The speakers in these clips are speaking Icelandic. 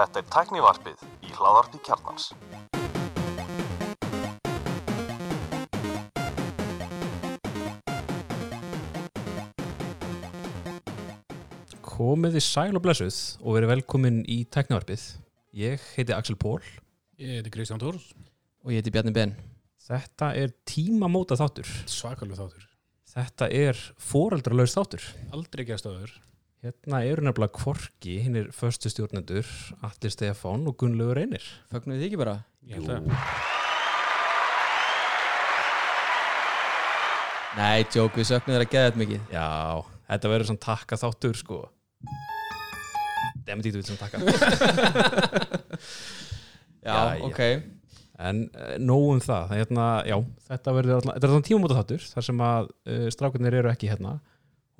Þetta er tæknivarpið í hláðarpi kjarnans. Komið þið sæl og blessuð og verið velkomin í tæknavarpið. Ég heiti Axel Pól. Ég heiti Kristján Tórs, Og ég heiti Bjarni Ben Þetta er tímamóta þáttur. svakalug þáttur. Þetta er foreldralaus þáttur. Aldrei gerst öður. Hérna eru nefnilega kvorki, hinn er förstu stjórnendur, Allir Stefán og Gunnlaugur Einir. Fögnum við þið ekki bara? Að. Nei, tjók, við söknum þér að geða þetta mikið Já, þetta verður svona takka þáttur sko. Demmt ítu vil sem takka. Já, Já, ok En uh, nóg um það, hérna, já, þetta verður alltaf, þetta er svona tímamóta þáttur þar sem að uh, strákunir eru ekki hérna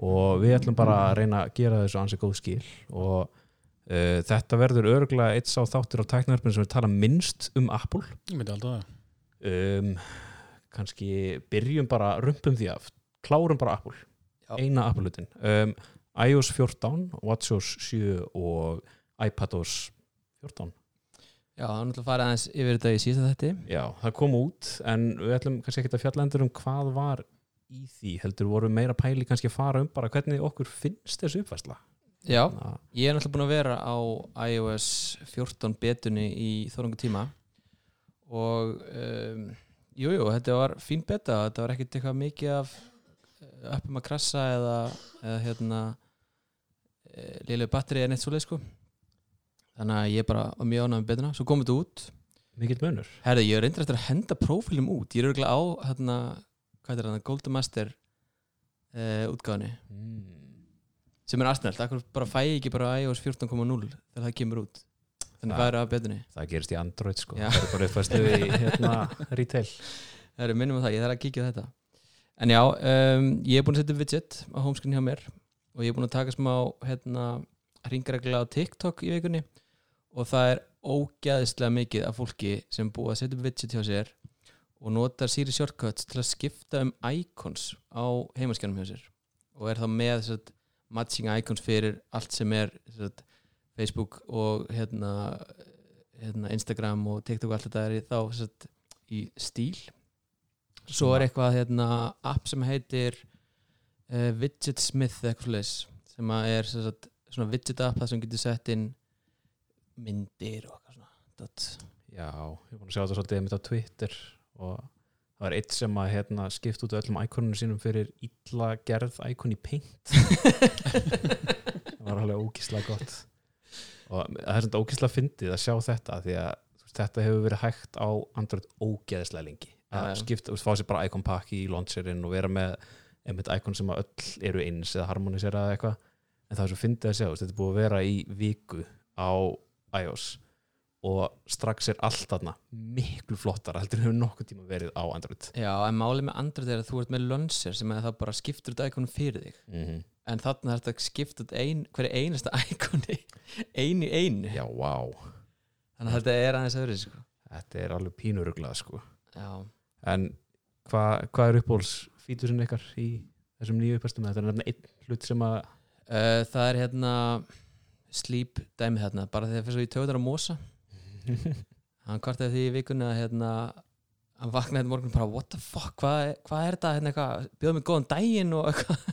og við ætlum bara að reyna að gera þessu ansi góð skil. Og uh, þetta verður örgulega eitt sá þáttur á tæknaröfnum sem við tala minnst um Apple. Ég myndi alltaf það. um, kannski byrjum bara, rumpum því af. Klárum bara Apple, Já. eina Apple-lutin um, iOS 14 WatchOS 7 og iPadOS 14 Já, það er náttúrulega farið aðeins yfir þetta í síðan þetta Já, það kom út en við ætlum kannski ekki að fjalla endur um hvað var í því, heldur voru meira pæli kannski að fara um bara hvernig okkur finnst þessu uppfæsla Já, Na, ég er náttúrulega búin að vera á iOS 14 betunni í þórangu tíma og um, jú, jú, þetta var fín beta þetta var ekkert eitthvað mikið af eh, uppum að krassa eða, eða hérna liðlega batteri eða neitt svoleið sko. Þannig að ég bara var mjög ánægð með betuna. Svo komið þetta út. Mikill munur. Herði, ég er reyndir eftir að henda prófílum út. Ég er örgulega á hérna, hvað er það, Golden Master uh, útgáðinni mm. sem er aðsnælt, akkur bara fæ ekki bara iOS 14.0 þegar það kemur út. Þannig Það- það er af betunni Það gerist í Android sko, Já. það er bara uppfæslu í hérna, retail. Það er minnum að það, ég þarf að kíkja þetta. En já, um, ég er búin að setja widget á homescreen hjá mér og ég er búin að taka smá hérna, ringregla á TikTok í vikunni og það er ógæðislega mikið af fólki sem búið að setja widget hjá sér og notar Siri Shortcuts til að skipta um icons á heimaskjánum hjá sér og er þá með satt, matching icons fyrir allt sem er satt, Facebook og hérna, hérna Instagram og TikTok og allt þetta er í, þá satt, í stíl. Svo er eitthvað hérna, app sem heitir uh, Widget Smith svoleiðis, sem er sagt, svona widget app það sem getur sett inn myndir og eitthvað svona. Já, ég er búin að sjá þetta svolítið mitt á Twitter og það var eitt sem að hérna, skipt út öllum íkonunum sínum fyrir illa gerð íkon í paint. Það var alveg ógíslega gott. Og það er svona ógíslega fyndið að sjá þetta því að veist, þetta hefur verið hægt á Android ógeðislega lengi. Að skipta, fá sér bara icon pakki í launcherinn og vera með einmitt icon sem að öll eru eins eða harmonisera eða eitthvað. En það er svo fyndið að sjá, þetta er búið að vera í viku á iOS. og strax er allt þarna miklu flottara heldur hefur nokkuð tíma verið á Android. Já, en málið með Android er að þú ert með launcher sem að það bara skiptur út ikonum fyrir þig. Mm -hmm. en þarna er þetta skipta út ein, hverju einasta ikoni ein í einu. Já, vá, þannig að þetta er aðeins öðru sko. þetta er alveg pínuruglað sko. En hvað hva er uppbóls fíturinn ykkar í þessum nýju uppastum þetta er nefnilega einn hlut sem að uh, það er hérna sleep dæmið hérna, bara þegar fyrir svo í töðar á mosa hann kvartaði því í vikunni að hérna hann vaknaði hérna morgun bara what the fuck, hvað, hvað er þetta hérna bjóða mig góðan daginn og eitthvað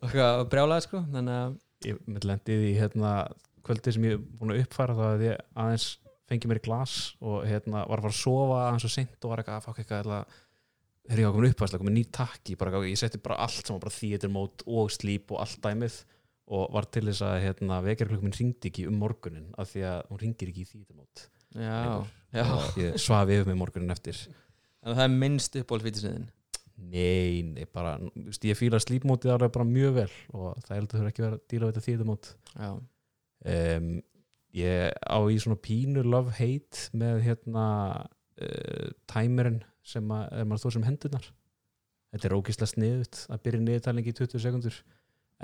og brjálaði sko. Þannig að, ég með lendið í hérna, kvöldi sem ég er búin að uppfæra það að ég aðeins fengi mér í glas og hérna, var að fara að sofa aðeins og seint og var eitthvað að fá eitthvað þegar ég var komin uppfærsla, komin ný takki? Bara, eitthvað, ég setti bara allt sem var bara theater mode og sleep og allt dæmið og var til þess að hérna, vekjarklukkum ringdi ekki um morgunin af því að hún ringir ekki í mode já, já. Ég svaf yfir mig morgunin eftir. Að það er minnst uppbólfítisniðin nei, nei, bara veist, ég fíla sleepmótið alveg bara mjög vel og það heldur þurfa ekki vera að díla við þetta mode já, um, ég á í svona pínu love hate með hérna uh, timerinn sem að, er maður þó sem hendurnar. Þetta er ógislega sniðut að byrja niðurtalingi í 20 sekundur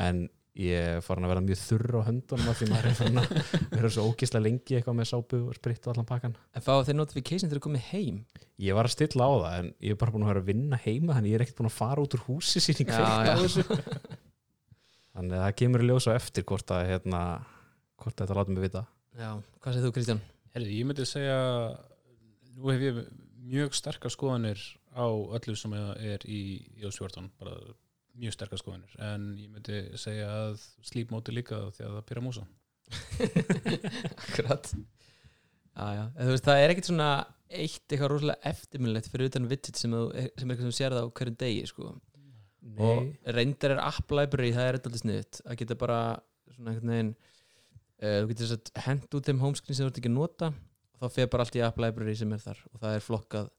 en ég er farin að vera mjög þurr á höndunum af því maður er farin að vera svo ógislega lengi eitthvað með sápu og spritt og allan pakkan en fá þeir notification þegar þeir komið heim. Ég var að stilla á það en ég er bara búin að vera að vinna heima þannig ég er ekkert búin að fara út úr húsi sín í kveikt á þessu. Þannig að það kemur í ljós á eftir hvort að hérna, hvort þetta látum við vita. Já, hvað segir þú Kristján? Herri, ég myndi segja nú hef ég mjög sterkar skoðanir á öllu sem er í 14 bara mjög sterkar skoðanir en ég myndi segja að sleep mode er líka því að það pyrra músa. Akkurat. Já, já, en þú veist, það er ekkert svona eitt eitthvað rosalega eftirminnlegt fyrir utan widget sem, þú, sem er eitthvað sem sér það á hverjum degi sko. og reyndar er app library, það er eitthvað sniðut að geta bara svona einhvern veginn uh, þú getur þess að hend út þeim homescreen sem þú ert ekki að nota og þá fer bara allt í app library sem er þar og það er flokkað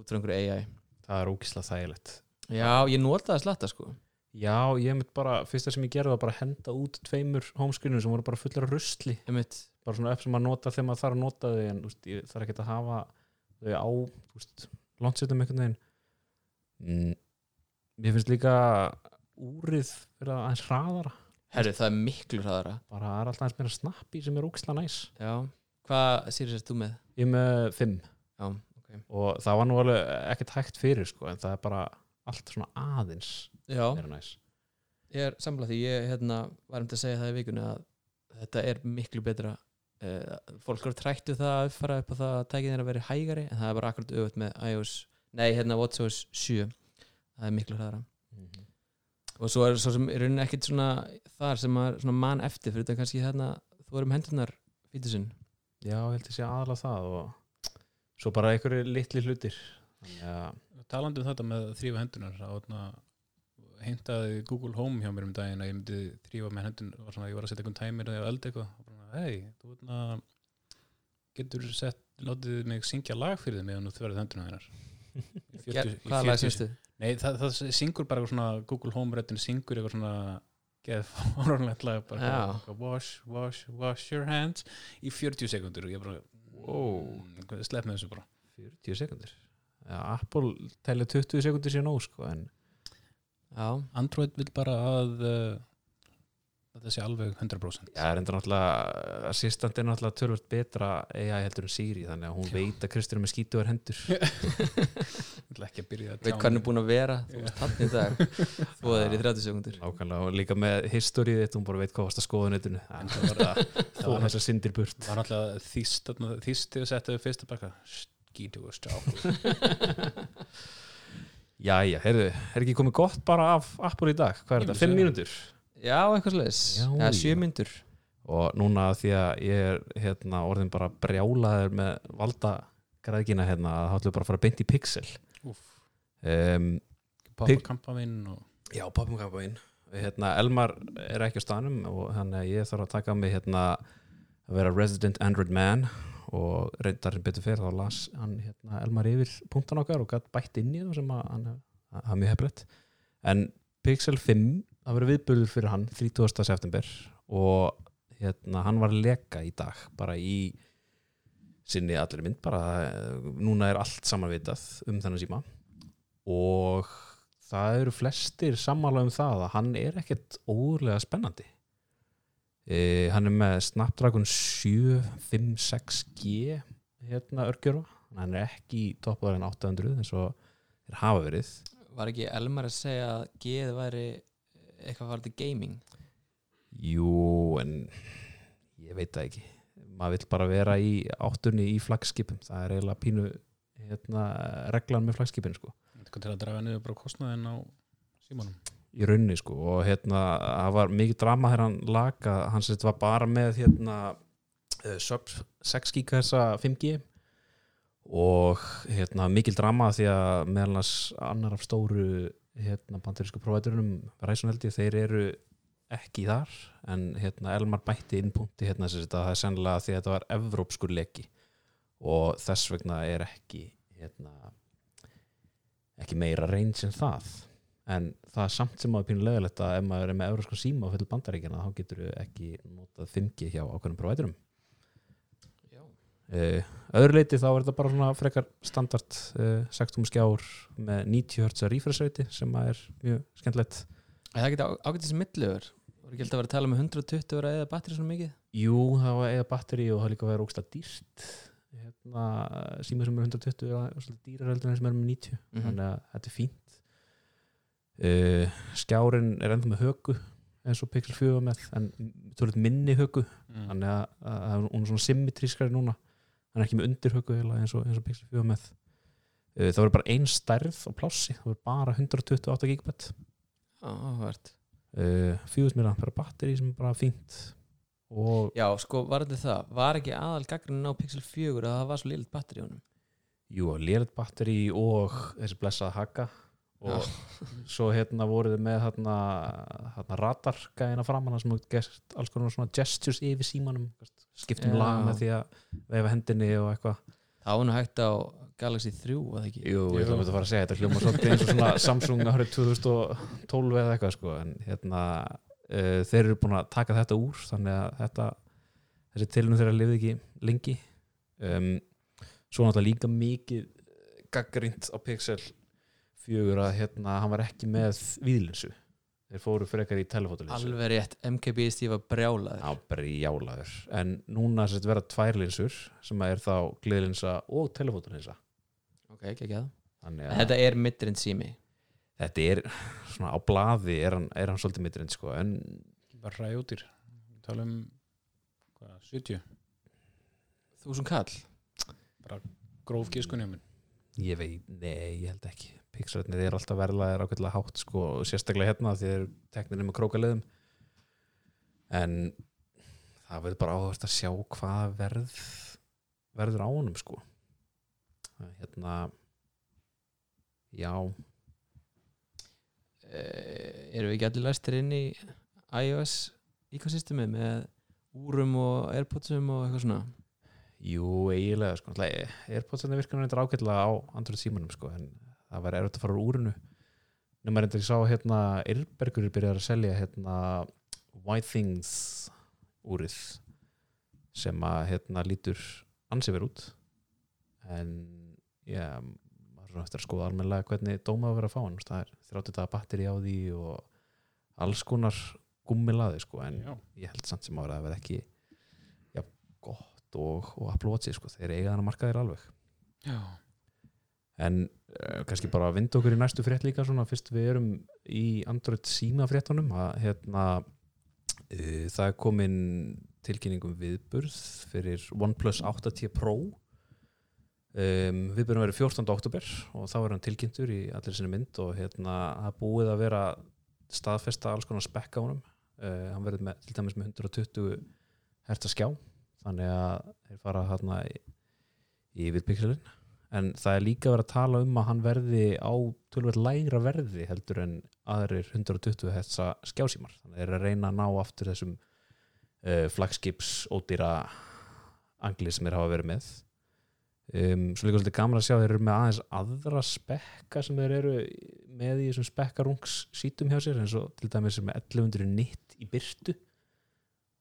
út frá einhverju AI það er ógislega þægilegt Já, ég nota það slatta sko. Já, ég mynd bara, fyrsta sem ég gerði var bara að henda út tveimur homescreenum sem voru bara fullar af rusli. Bara svona upp sem maður nota þegar maður þarf að nota þau en úst, ég þarf ekki að hafa þau á launsetum einhvern veginn. Mm, mér finnst líka úrið að aðeins hraðara. Herru, það er miklu hraðara. Bara það er alltaf aðeins meira snappi sem er ógislega næs. Já, hvað sýrir sérst þú með? ég með fimm. Já, ok. Og það var nú alveg ekkert hægt fyrir sko, en það er bara allt svona aðeins Já, ég er samlað því ég hérna, var um til að segja það í vikunni að þetta er miklu betra uh, fólk eru trættu það að uppfara upp á það að tækið þeirra verið hægari en það er bara akkurat auðvitað með iOS nei, hérna WatchOS 7 það er miklu hraðara. Og svo er svo sem er rauninni ekkit svona þar sem maður svona mann eftir fyrir þetta kannski hérna þú erum hendunar fítusinn já, ég held að sé aðalega það og svo bara einhverju litli hlutir. Þannig að talandi um þetta með þrýfa hendunar á þarna hintaði Google Home hjá mér um daginn að ég myndi þrýfa með hendun var svona, ég var að setja einhvern tæmir eða elda eitthvað og bara, hei, þú veitna getur sett, látið mig syngja lag fyrir þið meðan þú þverðið henduna þeinar Hvaða lag sérstu? Nei, það, það syngur bara svona Google Home röddin syngur eitthvað svona geð fórhóðanlegt lag bara eitthvað, wash, wash, wash your hands í 40 sekundur og ég bara Wow. mm, slepp með þessu bara 40 sekundir já, Apple telja 20 sekundir sko, en Já, Android vil bara að uh, þetta sé alveg 100% Já, það er enda náttúrulega assistant er náttúrulega tölvöld betra AI heldur en Siri þannig að hún veit að Kristján er með skítuðar hendur. Að að veit hvað hann er búin að vera? Þú veist hann í dag. Þú er í 30 sekundur nákvæmlega og líka með historið þitt hún bara veit hvað varst að skoða netinu. En það var að það var þessar syndir burt. var náttúrulega þýst þýst til að setja við fyrsta baka og stjá Jæja, heyrðu, er ekki komið gott bara af Apple í dag? Hvað er þetta? myndi 5 segja mínútur? Já, eitthvað Já, já. sjö myndur Og núna því að ég er hérna, orðin bara brjálaður með valda græðkina hérna að hátlu bara að fara beint í pixel um, Pappa Pig- kampavinn og Já, pappum kappa inn hérna, Elmar er ekki á stanum og þannig að ég þarf að taka mig hérna, að vera resident Android man og reyndar betur fyrir þá las hann hérna, Elmar yfir punktan okkar og gætt bætt inn í það sem hann að mjög hefðilegt en Pixel 5 það verið viðbörður fyrir hann 30. september og hérna, hann var leka í dag bara í sinni allir mynd bara eh, núna er allt samanvitað um þennan síma og það eru flestir sammála um það að hann er ekkert óðurlega spennandi e, hann er með Snapdragon 756G hérna örgjörfa hann er ekki í toppaður en 800 eins og þeir hafa verið. Var ekki Elmar að segja að geð væri eitthvað var þetta gaming? Jú en ég veit það ekki. Maður vill bara vera í áttunni í flagskipum. Það er eiginlega pínu hérna, reglan með flagskipin sko. Eitthvað til að draga niður bara kostnaðin á símanum í raunni sko og hérna það var mikið drama þegar hann laga hann sett var bara með hérna uh, sub 6 GHz 5G og hérna mikil drama því að meðalans annar af stóru hérna Verizon held ég, þeir eru ekki þar en hérna Elmar bætti innpunkti hérna sem þetta það er sennilega því að þetta var evrópskur leki og þess vegna er ekki hérna ekki meira reyns en það en það er samt sem að pínu leðilegt að ef maður er með európskan síma og fyrir bandaríkjana þá getur við ekki notað 5G hjá ákveðnum providerum. Já. Uh, öðru leiti þá er þetta bara svona frekar standard uh, 6 skjár með 90 Hz refresh rate sem að er mjög skemmtilegt. Það geti ágætið sem milliður Var ekki alltaf að vera að tala með 120 vera eða batteri svona mikið? Jú, það var eða batteri og það líka verið ógstlega dýrt. Hérna, síma sem er 120 er ógstlega dýrar heldur en sem er með 90 Mhm. þannig að þetta er fínt uh, skjárin er ennþá með höku eins og Pixel 4 var með en tölvöld minni höggu mm. þannig að, að, að hún er svona symmetrískari núna. Hann er ekki með undir höggu eins og, eins og Pixel 4 var með. Uh, það voru bara ein stærð á plássi það voru bara 128 gigabit. Áhvert uh, 4000 mAh batteri sem er bara fínt. Og Já, sko, var þetta það? Var ekki aðal gaggrinn á Pixel 4 að það var svo liðlega batteri í honum? jú, lélet batteri og þessi blessaða haka og svo hérna voruð með hérna, hérna radargæðina framanna sem hefur gert alls konar svona gestures yfir símanum skiptum Já. lag með því að veifa hendinni og eitthvað Það var nú hægt á Galaxy 3, eða ekki? Jú, ég ætla að fara að segja þetta hljóma svolítið eins og svona Samsung árið 2012 eða eitthvað sko en hérna uh, þeir eru búin að taka þetta úr þannig að þetta þessi tilnum þeirra lifði ekki lengi um, svo náttúrulega líka mikið gaggrínt á Pixel 4 að hérna hann var ekki með víðlinsu þeir fóru frekar í telefótulinsu Alveg rétt, MKB Steve var brjálaður. Á brjálaður. En núna sett vera tvær linsur sem er þá gliðlinsa og telefótulinsa Ok, ekki ekki að Þetta er midrind sími. Þetta er svona á blaði er hann, er hann svolítið mitturind sko en bara ræjóttir tala um hvað, 70 Þúsund kall? Gróf gískunni ég veit, nei, ég held ekki pixarnir er alltaf verðlaðir ákveðlega hátt sko, sérstaklega hérna því þeir eru teknir með krókaliðum en það verður bara áhverst að sjá hvað verð verður á honum sko. Hérna já, eh, Erum við ekki allir læstir inn í iOS ekosystemi með úrum og Airpodsum og eitthvað svona? Jú, eiginlega sko, Airpodsarnir virkar þetta ágætlega á Android símanum sko, en það væri erfitt að fara úr úrinu nema reyndar ég sá hérna Irbergur er byrjað að selja hérna White Things úrið sem að hérna lítur ansi verið út en já, maður eftir að skoða almennilega hvernig dóma að vera að fá hann það er 30 daga batteri á því og alls konar gummilaði sko, en Já. ég held samt sem að það verði ekki já, gott og, og Apple Watch sko, þeir eiga þannig að marka þeir alveg Já. En uh, kannski bara vind okkur í næstu frétt líka svona fyrst við erum í Android síma fréttunum að hérna uh, það er komin tilkynningum viðburð fyrir OnePlus 8T Pro um, viðburðum verið 14. oktober og þá er hann tilkynntur í allir sinni mynd og hérna það búið að vera staðfesta alls konar spekka á honum uh, hann verður með, til dæmis með 120 herta skjá þannig að þeir fara hérna í, viðpixelin en það er líka verið að tala um að hann verði á tölvöld lægra verði heldur en aðrir 120 hetsa skjásímar. Þannig eru að reyna að ná aftur þessum uh, flagskips ódýra angli sem þeir hafa verið með. Um, svo líka svolítið gaman að sjá þeir eru með aðeins aðra spekka sem þeir eru með í þessum spekkarungs sítum hjá sér eins og til dæmis sem er 1100 nitt í byrtu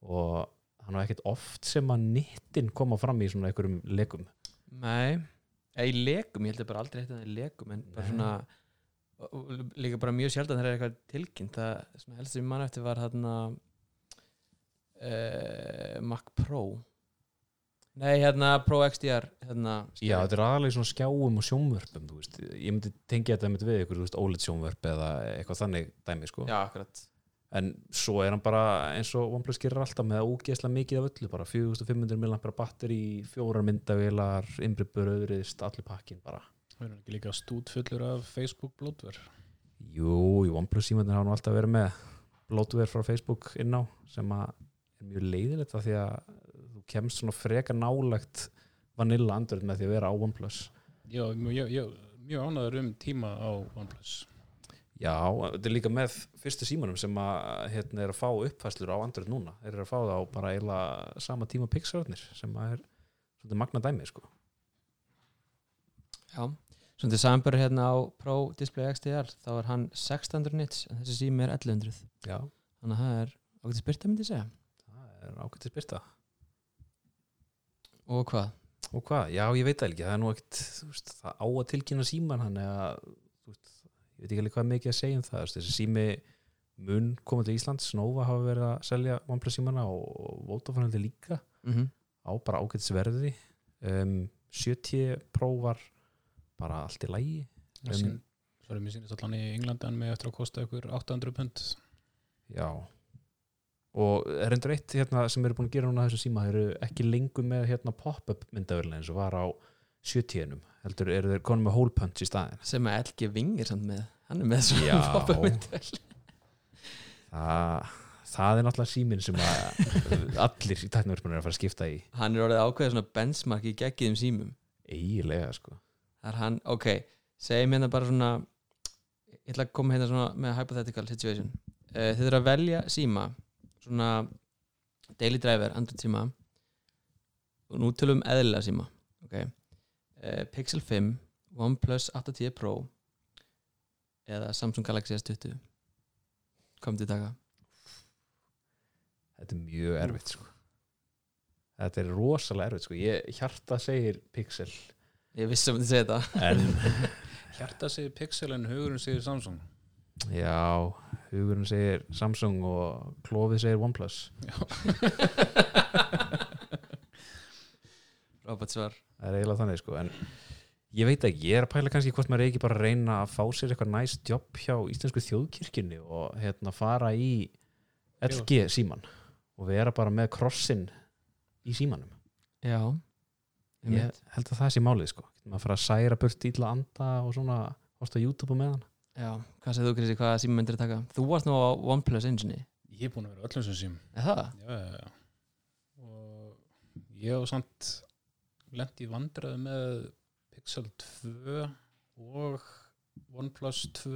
og hann var ekkert oft sem að nittin koma fram í svona einhverjum lekum. Nei, eða í lekum, ég held að bara aldrei hætti það í lekum en bara svona líka bara mjög sjaldan þegar er eitthvað tilkynnt. Það svona helst sem mann eftir var þarna uh, Mac Pro. Nei, hérna Pro XDR hérna, Já, þetta er aðalega svona skjáum og sjónvörpum ég myndi tengja þetta með við ykkur þú veist, OLED sjónvörp eða eitthvað þannig dæmi sko. Já, akkurat en svo er hann bara eins og OnePlus gerir alltaf með ógeðslega mikið af öllu bara 4500 mAh batteri fjórar myndavélar, innbripur, öðrist allir pakkin bara. Það er ekki líka stútfullur af Facebook blótver Jú, í OnePlus símandir hafa nú alltaf verið með bloatware frá Facebook inn á sem að er mjög leiðilegt af því að þú kemst svona freka nálagt vanilla andröð með því að vera á OnePlus. Já, mjög, mjög, mjög ánæður um tíma á OnePlus Já, þetta er líka með fyrstu símanum sem að hérna er að fá uppfæslur á Android núna. Þeir eru að fá það á bara eiginlega sama tíma pixararnir sem er svolítið magna dæmi sko. Já, svona til samanböru hérna á Pro Display XDR þá er hann 600 nits en þessi sími er 1100 Já, þannig að það er ágætið spyrta myndi ég segja það er ágættis byrta. Og hvað? Og hvað? Já, ég veit það ekki. Það er nú ekkert, það á að tilkynna síman hann eða, ég veit ekki alveg hvað mikið að segja um það. Þessi sími mun koma til Íslands, Snóva hafa verið að selja OnePlus símana og Vodafone heldur líka. Mm á bara ágætis verði. Um, 70 Pro var bara allt í lægi. um, Svo er mér sýnist allan í Englandi hann með eftir að kosta ykkur 800 pund Já, og er endur eitt hérna, sem eru búin að gera núna þessu síma þeir eru ekki lengur með hérna, pop-up myndavölin eins og var á 70-num heldur eru þeir konum með hole punch í staðin sem að LG Ving er samt með hann er með svona myndavél. það, það er náttúrulega síminn sem að allir í tæknaverkunum er að fara að skipta í. Hann er orðið ákveðið svona benchmark í geggiðum símum. Eiginlega sko. Það er hann, ok, segjum hérna bara svona ég ætla að koma hérna svona með hypothetical situation. Uh, þið þurfa að velja síma svona daily driver, android síma og nú tölum um eðlilega síma ok, uh, Pixel 5 OnePlus 810 Pro eða Samsung Galaxy S20 komið til taka þetta er mjög erfitt sko. Þetta er rosalega erfitt sko. Ég hjarta segir Pixel. Ég vissi að myndi segja þetta. En Hjarta segir Pixel en hugurinn segir Samsung. Já, hugurinn segir Samsung og klófið segir OnePlus Robert svar. Það er eiginlega þannig sko en ég veit ekki, ég er að pæla kannski hvort maður er ekki bara að reyna að fá sér eitthvað næst jobb hjá Íslensku þjóðkirkjunni og hérna fara í LG síman og vera bara með krossin í símanum. Já, ég held að það sé málið sko. Maður fara að særa burt ítla anda og svona horta YouTube með hann já, hvað segir þú Kristi, hvaða síma myndir að taka? Þú varst nú á OnePlus engine Ég er búin að vera öllum sem sím er það? já, já, já. og ég hef samt lent í vandræðu með Pixel 2 og OnePlus 2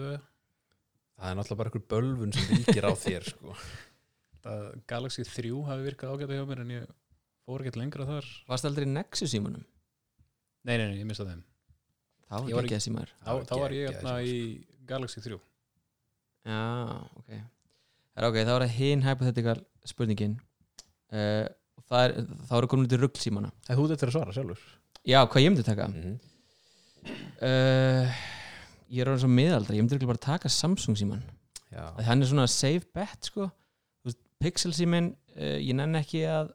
það er náttúrulega bara einhver bölvun sem ríkir á þér sko. Það Galaxy 3 hafi virkað ágæta hjá mér en ég fór ekkert lengra þar. Varst aldrei í Nexus símanum? nei, nei, nei, ég mista þeim. Þá Ég var var ekki að símaður þá, þá var ég geggjaður hérna í Galaxy 3 já, ok. Það er ok, þá er það hinn hypothetical spurningin. Uh, það er, þá eru komin út í rugl símana en þú þetta er að svara sjálfur. Já, hvað ég myndi taka? mm -hmm. Uh, ég er orðin svo miðaldra ég myndi örugglega bara taka Samsung síman já, að hann er svona safe bet sko. Pixel símin uh, ég nenni ekki að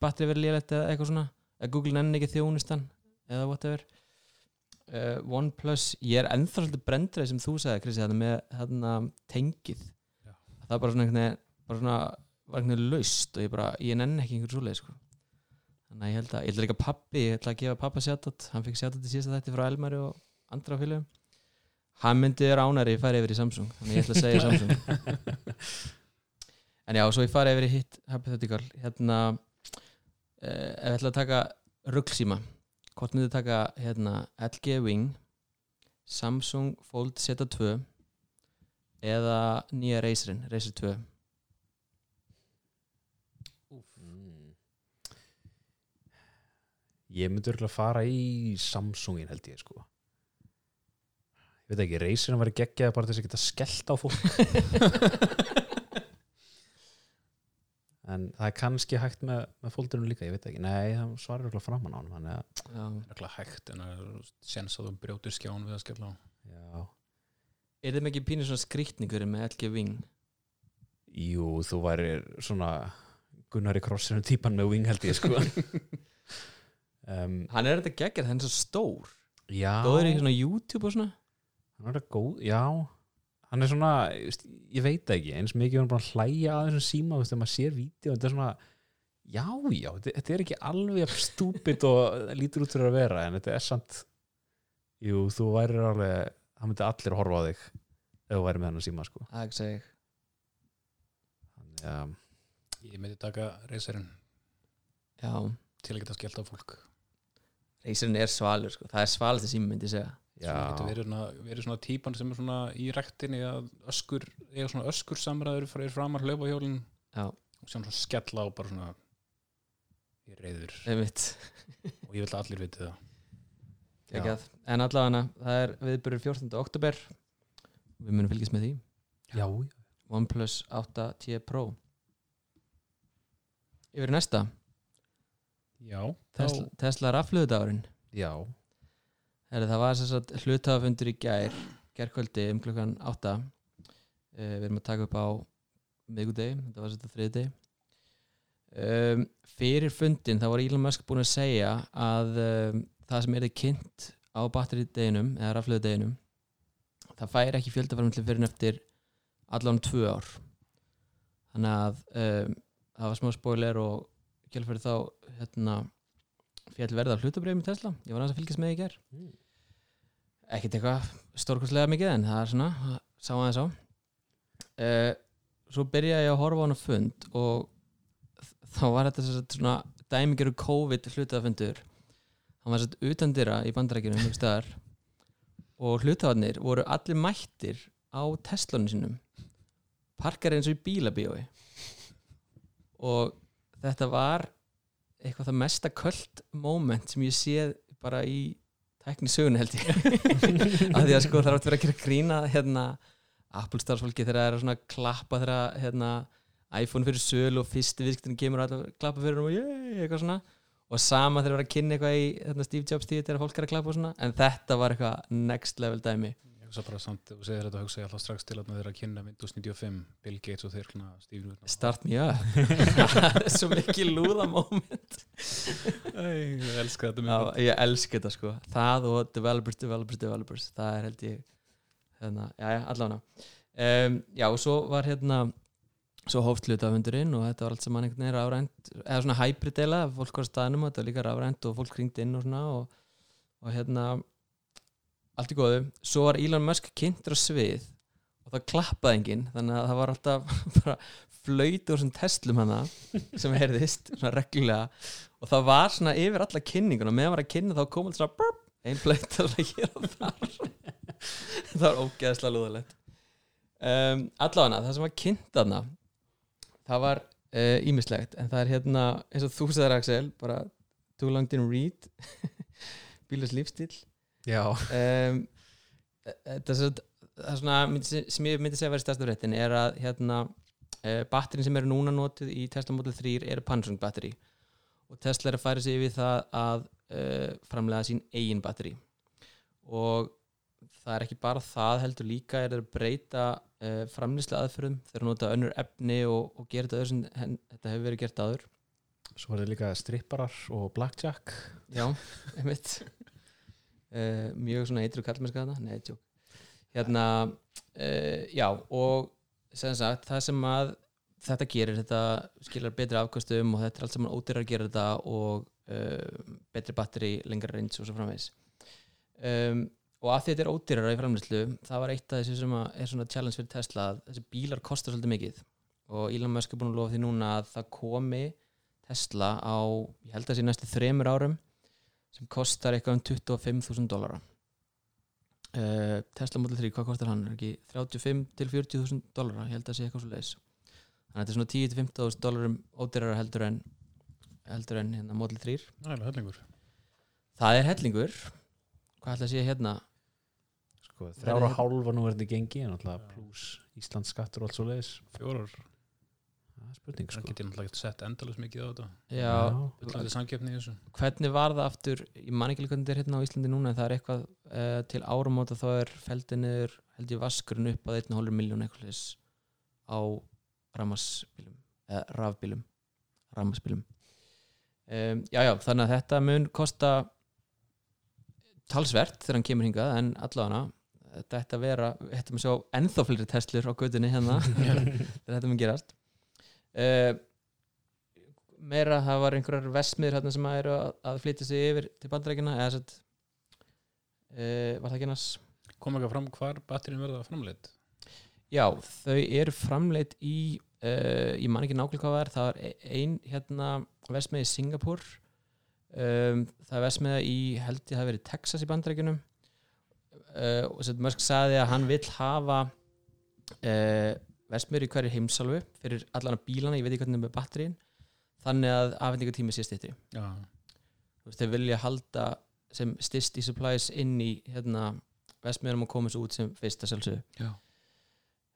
batteri verið lélegt eða eitthvað svona. Að Google nenni ekki þjónustan eða whatever. Uh, OnePlus, ég er ennþá svolítið brendrið sem þú sagði Krissi með þarna tengið. Já. það er bara svona bara svona, veginn laust og ég bara, ég nenni ekki einhvern svoleið sko. Þannig að ég held að, ég held líka pappi ég ætla að gefa pappa sjátt hann fikk sjátt í síðasta þætti frá Elmari og andra fylgum hann myndi ánæri ég fari yfir í Samsung þannig að ég ætla að segja Samsung. En já, svo ég fari yfir í hitt hypothetical hérna eh, ef ég ætla að taka ruggsíma hvort myndi taka hérna LG Wing Samsung Fold Z2 eða nýja Razerin, Razer 2 Ég myndi örgulega fara í Samsungin held ég sko. Ég veit ekki, reysirinn var geggjað bara til þess að geta skellt á fólk. En það er kannski hægt með, með fólkdurinn líka, ég veit ekki. Nei, það svarar örgulega framan á hann að. Rekla hægt en það er sens að þú brjótir skján við að skella á. Já. Er þeim ekki pínur svona skrýtningur með LG Wing? Jú, þú væri svona Gunnari Krossinu típan með wing held ég sko um, hann er þetta geggjart, hann er svo stór. Já. Góður í svona YouTube og svona. Hann er góð, já. Hann er svona, ég veit ekki eins mikið hann bara að hlæja að þessum síma þegar maður sér vídeo, þetta er svona já, já, þetta, þetta er ekki alveg jafn stúpid og lítur út fyrir að vera en þetta er samt jú, þú værir alveg, það myndi allir horfa á þig ef þú væri með hann síma sko. það er ekki segi Þannig, ja, Ég myndi taka Razerinn já, til að geta skellt á fólk Razerin er svalur sko. það er svalast sími myndi ég segja Svona getur verið svona, verið svona típan sem er svona í rektinni að öskur, eða svona öskur samræður fyrir framar hlaupahjólin Já. og sjá svona skella á bara svona ég reyður og ég vil allir viti það. Geggjað. en allavega það er viðbyrður 14. oktober við munum fylgjast með því. Já, OnePlus 8T Pro. Yfir næsta Já, Tesla, Tesla rafluðudagurinn já, Herri, það var hlutafundur í gær gærkvöldi um klukkan 8 uh, við erum að taka upp á miðgudegi, þetta var þetta þriði um, fyrir fundin þá var Elon Musk búin að segja að um, það sem er kynnt á batterideginum eða rafluðudeginum það færi ekki fjöldaframlega fyrir en eftir allan tvö ár. Þannig að um, það var smá spoiler og kjálfæri þá hérna, fjall verða hlutabreyfum í Tesla. Ég var aðeins að fylgjast með í ger Mm. ekkert eitthvað stórkostlega mikið en það er svona, það sá aðeins á. Uh, svo byrjaði ég að horfa á hana fund og þá var þetta svona dæmigeru COVID hlutafundur. Hann var sett utan dyra í bandarækjunum einhvers staðar og hlutafarnir voru allir mættir á Teslunum sínum. Parkar eins og í bílabíói. Og þetta var eitthvað það mesta köld moment sem ég séð bara í tækni sögun held ég. Af því að sko það átt vera að gera grína hérna Apple starfsfólki þegar það er svona klappa þegar hérna iPhone fyrir söl og fyrsti viðskiptin kemur og allir klappa fyrir hún og ég, eitthvað svona. Og sama þegar það er að kynna eitthvað í hérna, Steve Jobs tíð þegar fólk er að klappa og svona. En þetta var eitthvað next level dæmi. Ég hugsa bara samt, og segir þetta hugsa ég alltaf strax til að þeirra að kynna Windows 95 Bill Gates og þeir svona Steve Jobs Start me up. Það er svo mikið lúða moment. Ég elska þetta Já, mjög ég elska þetta sko. Það og developers, developers, developers. Það er held ég hérna, já, já, allavega. Um, já, og svo var hérna svo hóft hlutafundurinn og þetta var allt saman einhvern veginn rafrænt eða svona hybrid eila, fólk var staðnum og þetta var líka rafrænt og fólk ringdi inn og svona og, og hérna allt í góðu, svo var Elon Musk kynntur á svið og það klappaði enginn þannig að það var alltaf bara flöyt úr þessum Teslum hana sem heyrðist svona reglulega. Og það var svona yfir alla kynninguna meðan var að kynna þá kom alltaf svona burp, ein flöyt að hér og þar. Það var ógeðslega lúðalegt. Um, allavega það sem var kynnt þarna það var ímislegt en það er hérna eins og þú sagðir Axel bara too long didn't read. Bílas lífstíl um, þetta er það er svona sem ég myndi segja að vera stærsta fréttin er að hérna uh, batterin sem eru núna notuð í Tesla Model 3 eru Panasonic batteri og Tesla er að færa sig yfir það að uh, framlega sín eigin batteri og það er ekki bara það heldur líka er að breyta uh, framlýslega aðferðum þeir eru að nota önnur efni og, og gera þetta öðru sem þetta hefur verið gert áður. Svo var það líka stripparar og blackjack. Já, einmitt uh, Mjög svona eitru kallmennska þetta Nei, tjók Hérna, uh, já og sem sagt, það sem að þetta gerir, þetta skilar betri afkastum og þetta er allt saman ódýrar að gera þetta og uh, betri batteri lengra reyns og svo framvegis. Um, og að þetta er ódýrar í framlýslu það var eitt af þessu sem er svona challenge fyrir Tesla þessi bílar kostar svolítið mikið. Og Elon Musk er búin að lofa því núna að það komi Tesla á, ég held að það sé næstu þremur árum sem kostar eitthvað um 25.000 dólara uh, Tesla Model 3, hvað kostar hann? Er ekki 35 til 40.000 dólara ég held að það sé eitthvað svo leis þannig að þetta er svona 10 til 15.000 dólarum ódýrara heldur en heldur en hérna Model 3 Það er hellingur. Það er hellingur. Hvað ætla að sé hérna? Sko, þrjára og hálfa nú verði gengi en alltaf pluss Íslands skattur og allt svo leiðis Fjórar, það er spurning það sko. getur náttúrulega ekki sett endalus mikið á þetta. Já, Þetta er samkeppni í þessu. Hvernig var það aftur ég man ekki alveg hvernig þetta er hérna á Íslandi núna en það er eitthvað uh, til áramóta þá er feldið niður held ég vaskurinn upp að 1,5 miljón eitthvað á rafmassbílum eða rafbílum rafmassbílum um, já já þannig að þetta mun kosta talsvert þegar hann kemur hingað en allavega þetta vera, þetta með sjá ennþá fleiri Teslur á gödunni hérna. Þegar þetta mun gerast uh, meira það var einhverjar vesmiður hérna sem eru að, að flytja sig yfir til bandarækina eða sett uh, var það ekki annars? Kom ekki fram hvar batterin verða framleitt já, þau eru framleitt í uh, ég man ekki nákvæmlega hvað það er það er ein hérna vesmið í Singapur um, það er vesmiða í held ég það verið Texas í bandarækjunum uh, og sett Musk sagði að hann vill hafa uh, í hverju heimsálfu fyrir allana bílana, ég veit ekki hvernig með batterín þannig að afhendingatími sé styttri. Já, þú veist, þeir vilja halda sem styrst í supplies inn í hérna, vestmiðurum og koma svo út sem fyrsta sjálfsögðu. Já.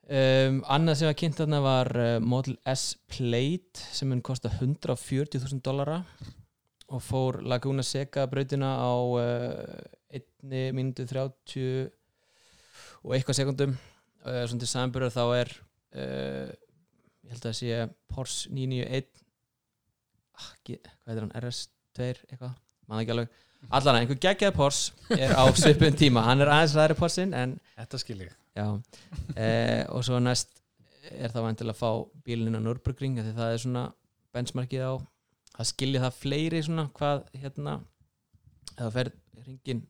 Um, annað sem var kynnt þarna var uh, Model S Plate sem mun kosta 140.000 dollara og fór Laguna Seca brautina á uh, 1 minútu 30 og eitthvað sekundum uh, svona til samanbyrjar þá er uh, ég held að það sé Porsche 991 ah, ge- hvað heitir hann, RS2 eitthvað, maður ekki alveg. Allan einhver geggjaði Porsche er á svipun tíma. Hann er aðeins ræðri Porschein en Þetta skil ég. Eh, og svo næst er það vantilega að fá bílinn á Nürburgring því það er svona benchmarkið á að skilja það fleiri svona hvað hérna eða fer ringin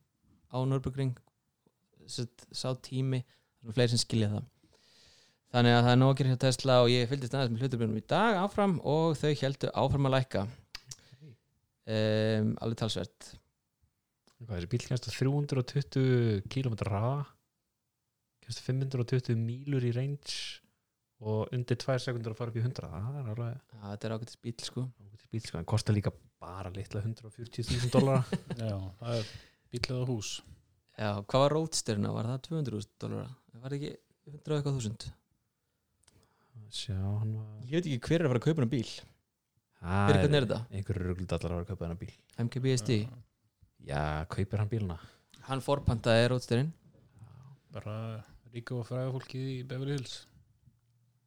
á Nürburgring sá tími það er fleiri sem skilja það þannig að það er nóg að gera hjá Tesla og ég fylgdist aðeins með hluturbjörnum í dag áfram og þau heldur áfram að lækka. Um, alveg talsvert. Hvað, þessi bíl að 320 km raða að 520 mílur í range og undir 2 sekundur að fara upp í 100 það er alveg Já, þetta er ágættis bíl sko. Ágætis bíl sko, en kostar líka bara litla 140.000 dólar Já, það er bílið á hús. Já, hvað var Roadsterna? Var það 200.000 dólara? Var það ekki 100 og eitthvað þúsund? Sjá, hann var Ég veit ekki hver er að fara að kaupa hana bíl. Það Fyrir hvernig er þetta? einhverju ruggldallar að vera að kaupa hennar bíl. MKBSD já, kaupir hann bíluna Hann forpantaði Roadsterinn Bara ríka og fræga fólkið í Beverly Hills.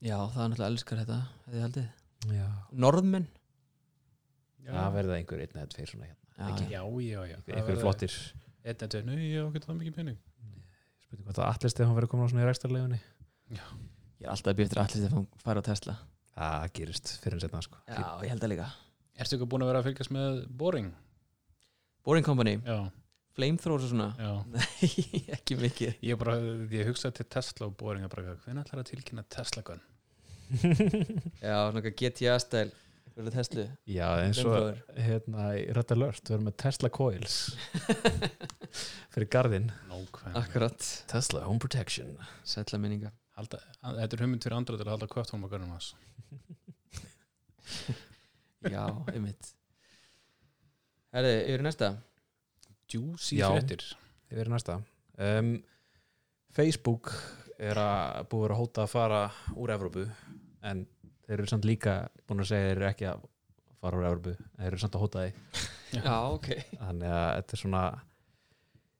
Já, það er náttúrulega elskar þetta hefði ég haldið. Já, Norðmenn? Það verða einhver einn eða tveir svona hérna. Já, Ekki. Já, já, já. Einhver, einhver flottir. Einn eða tveir, nei, ég á ekki það mikið pening. Spurning hvað það allir stefán verið komin á svona í rækstarlegunni Ég er alltaf að býja eftir allir sem fara á Tesla. Það gerist fyrir en setna sko. Já, ég held það líka. Erstu ekki búin að vera að fylgjast með Boring? Boring Company, Já, flamethrowers og svona? Já. Nei, ekki mikið. Ég bara, ég hugsaði til Tesla og Boring að bara, hvernig ætlar að tilkynna Tesla gun? Já, svona GTA stæl Fyrir Tesla. Já, eins og Flamethrower. hérna í Red Alert við erum með Tesla Coils fyrir garðinn. Nákvæm Akkurat. Tesla Home Protection. Sætla minninga Halda, Þetta er hugmynd fyrir andra til að halda kvöft á görnum hans. Já, einmitt. Herði, yfir næsta. Juicy Þið verið næsta. Um, Facebook er að búið að vera að hóta að fara úr Evrópu en þeir eru samt líka búin að segja þeir eru ekki að fara úr Evrópu þeir eru samt að hóta því. Já, ok. Þannig að þetta er svona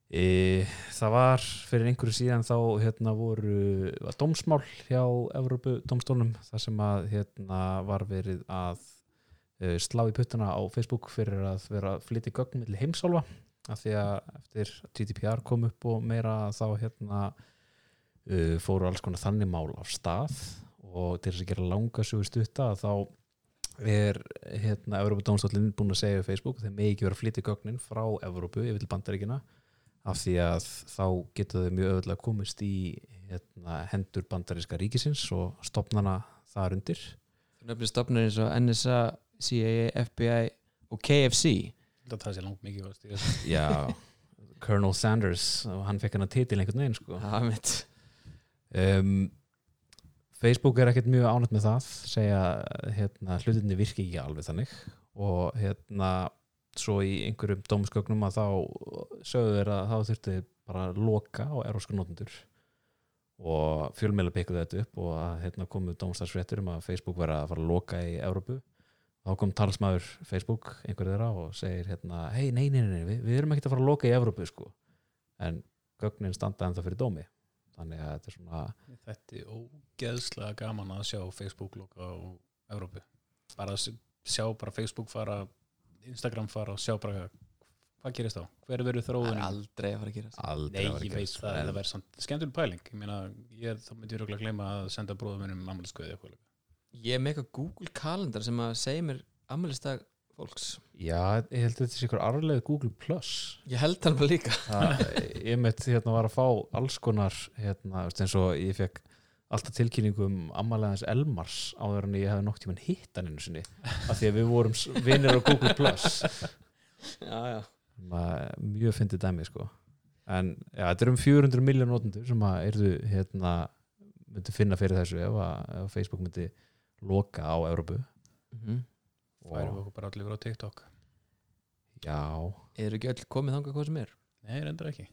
e, það var fyrir einhverju síðan þá hérna voru var dómsmál hjá Evrópu dómstólnum þar sem að hérna var verið að e, slá í puttana á Facebook fyrir að vera að flytja gögn milli heimsálfa af því að eftir GDPR kom upp og meira þá hérna uh, fóru alls konar þannig mál af stað og til þess að gera langa sögu stutta þá er hérna Evrópa Dómstólinn búin að segja við Facebook þeir megi ekki vera að flytja gögnin frá Evrópu yfir til bandaríkina af því að þá geta þau mjög öðvöldlega komist í hérna, hendur bandaríska ríkisins og stopnana þar undir. Þú nefnir stopnir eins og NSA, CIA, FBI og KFC Þetta það sé langt mikið Já, Colonel Sanders og hann fekk hann að titil einhvern veginn sko. Um, Facebook er ekkert mjög ánætt með það segja hérna, hlutinni virki ekki alveg þannig og hérna svo í einhverjum dómskögnum að þá sögðu þeir að þá þurfti bara að loka á erósku notendur. Og fjölmeila pikkuðu þetta upp og að hérna, komu dómstafsfréttur um að Facebook verða að fara að loka í Evrópu. Þá kom talsmaður Facebook einhver þeirra og segir hérna, hei, nei, nei, nei, við, við erum ekkert að fara að loka í Evrópu sko. En gögnin standa ennþá fyrir dómi. Þannig að þetta er svona Þetta er ógeðslega gaman að sjá Facebook loka á Evrópu. Bara að sjá bara Facebook fara Instagram fara og sjá bara hvað gerist þá, hver verður Það er þróunin aldrei að fara að gera það. Aldrei Nei, að vera ég veit gerst, það, það verður samt skemmtileg pæling. Ég meina, ég, þá myndi ég röglega gleyma að senda bróðum minnum ammæliskuði eitthvað Ég er með eitthvað Google kalendar sem að segja mér ammælistag fólks. Já, ég held að þetta sé ykkur arfleið Google Plus. Ég held hann bara líka. Það, ég mitt hérna var að fá alls konar hérna, veist, eins og ég fekk alltaf tilkynningu um ammalegans Elmars áður en ég hefði nokk tímann hitt hann einu sinni af því að við vorum vinir á Google Plus. Já, já. Ma- mjög fyndið dæmi sko. En já, þetta er um 400 miljón notendur sem að erðu hérna myndi finna fyrir þessu ef, að, ef Facebook myndi loka á Európu mm færum við og okkur bara allir á TikTok. Já, Eru ekki öll komið þangað hvað sem er? Nei, reyndar ekki.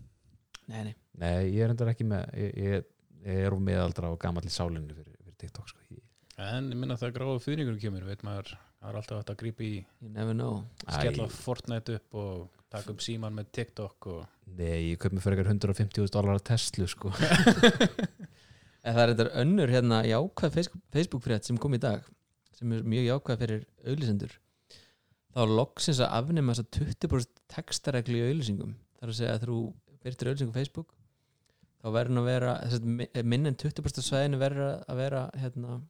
Nei, nei. Nei, ég er endar ekki með ég, ég, ég er úr meðaldra á gamall í sálinni fyrir, fyrir TikTok sko. En ég minna það gráðu fyrringur kemur veit maður, það er alltaf hægt að grípa í You never know. skella Fortnite upp og taka upp síman með TikTok og Nei, ég kaup mér fyrir eitthvað 150.000 dólar að Tesla sko. En það er þetta önnur hérna jákvæð Facebook- Facebook-frétt sem kom í dag sem er mjög jákvæð fyrir auðlýsendur þá loksins að afnema þess að 20% textareglu í auðlýsingum þar að segja að þú byrtir auðlýsingum á Facebook þá verður hann að vera þessi, minn en 20% svæðinu verður að vera hérna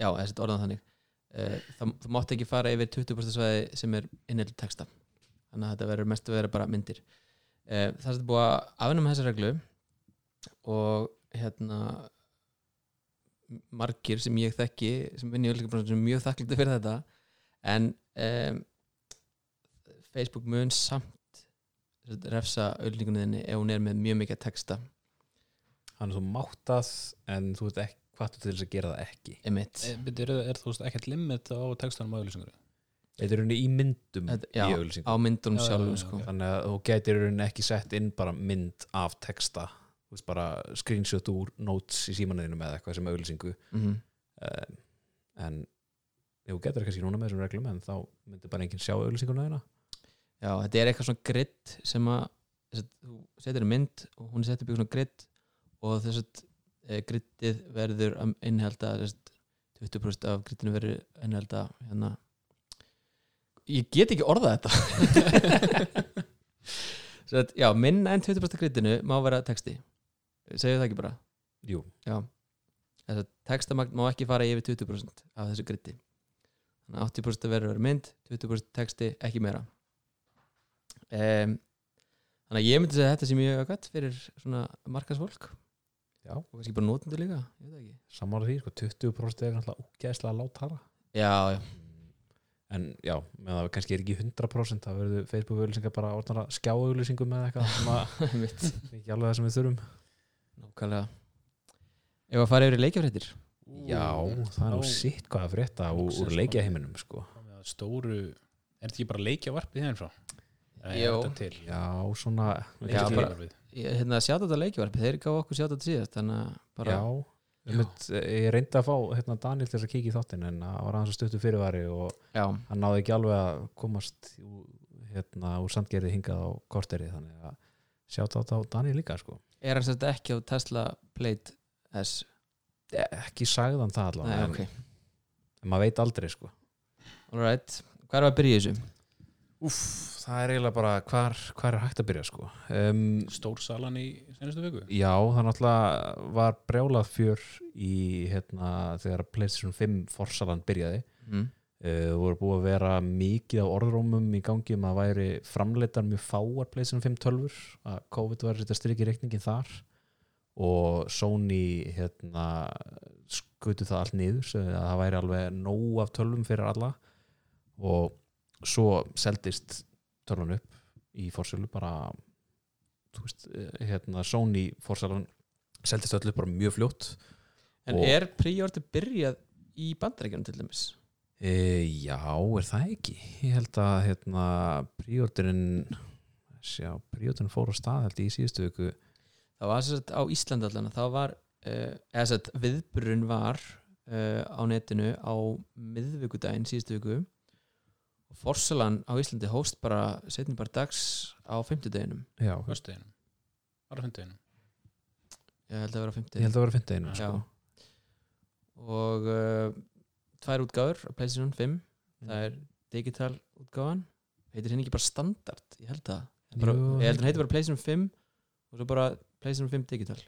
já, þessi orðan þannig. Uh, það, þú mátt ekki fara yfir 20% svæði sem er innheld texta. Þannig að þetta verður mest að vera bara myndir. Uh, það er búið að afnum þessa reglu og hérna margir sem ég þekki sem vinn í er mjög þakklítið fyrir þetta. En um, Facebook mun samt refsa auðvitað ef hún er með mjög mikið texta. Þannig að þú máttað en þú ert ekki hvað til þess að gera það ekki? Emitt Er, er, er þú veist ekkert limit á textanum á auðlýsingur Þetta er rauninni í myndum Þetta- í já, á myndunum Já, já, sjálfum já, sko. Þannig að þú gætir rauninni ekki sett inn bara mynd af texta. Þú veist bara screenshot úr notes í símanuðinu með eitthvað sem auðlýsingu mm um, en þú getur kannski núna með þessum reglum en þá myndir bara enginn sjá auðlýsinguna þeirna Já, þetta er eitthvað svona grid sem að þú setur í mynd og hún upp í svona grid og þess að e, griddið verður að innhalda þess að 20% af griddinu verður innhalda hérna. Ég get ekki orðað þetta. Að, já, minna en 20% af griddinu má vera texti. Segju það ekki bara? Jú, textamagn má ekki fara yfir 20% af þessu að 80% verður vera mynd 20% texti, ekki meira um, þannig að ég myndi segja að þetta sé mjög gott fyrir svona markasfólk já, og kannski bara notendur líka, ég veit það ekki. Sammála því, sko, 20% er náttúrulega úgeðslega látt hara. Já, já, en já, með það kannski er ekki 100% það verður Facebook auðlýsingar bara orðnar að skjá auðlýsingum með eitthvað sem að ekki alveg það sem við þurfum. Nákvæmlega. Ef að fara yfir í leikjafréttir Já, það er nú sitt hvað að frétta úr, leikjaheiminum sko. Stóru er þetta ekki bara leikja varpið hérna frá Þetta til. Já, svona Já, Þetta er bara- hérna, sjátt þetta leikjavarpi, þeir gáðu okkur sjátt þetta síðast þannig að bara, Já, ég, mynd, ég reyndi að fá hérna, Daniel til að kíkja í þáttinn en það var aðeins að stuttu fyrirvari og já, hann náði ekki alveg að komast hérna, úr sandgerði hingað á korteri þannig að sjátt á Daniel líka sko. er hann sett ekki á Tesla Plate S? Ekki sagðan það allavega Nei, en, ok, en maður veit aldrei sko. alright hvað er að byrja þessu? Úff, það er eiginlega bara hvar, hvar er hægt að byrja sko. um, Stór salan í senastu viku Já, það náttúrulega var brjálað fjör í hérna, þegar PlayStation 5 forsalan byrjaði Mm. uh, voru búið að vera mikið á orðrómum í gangi um að væri framleitar mjög fáar PlayStation 5 tölfur að COVID var að setja strik í reikningin þar og Sony hérna, skutu það allt niður það væri alveg nóg af tölvum fyrir alla og svo seldist tölvan upp í forsölu bara veist, eh, hérna Sony forsalan seldist öll upp bara mjög fljótt en er príorti byrjað í bandarækjunum til dæmis? E, já, er það ekki? Ég held að hérna, príordurinn sjá, príordurinn fór á stað held í síðustu viku það var sérst á Íslandi allan þá var, uh, eða sérst viðburun var uh, á netinu á miðvikudaginn síðustu viku og Forsalan á Íslandi hóst bara setjum bara dags á fimmtudeginum. Já, Föstudeginum. Bara fymtudeginum ég held að vera á ég fimmtudegin held að vera fimmtudeginu Já. sko. og uh, tvær útgáður á Playstation 5 það er digital útgáðan heitir henni ekki bara standard? Ég held það bara, Jú, ég held að hann heitir bara Playstation 5 og svo bara Playstation 5 digital.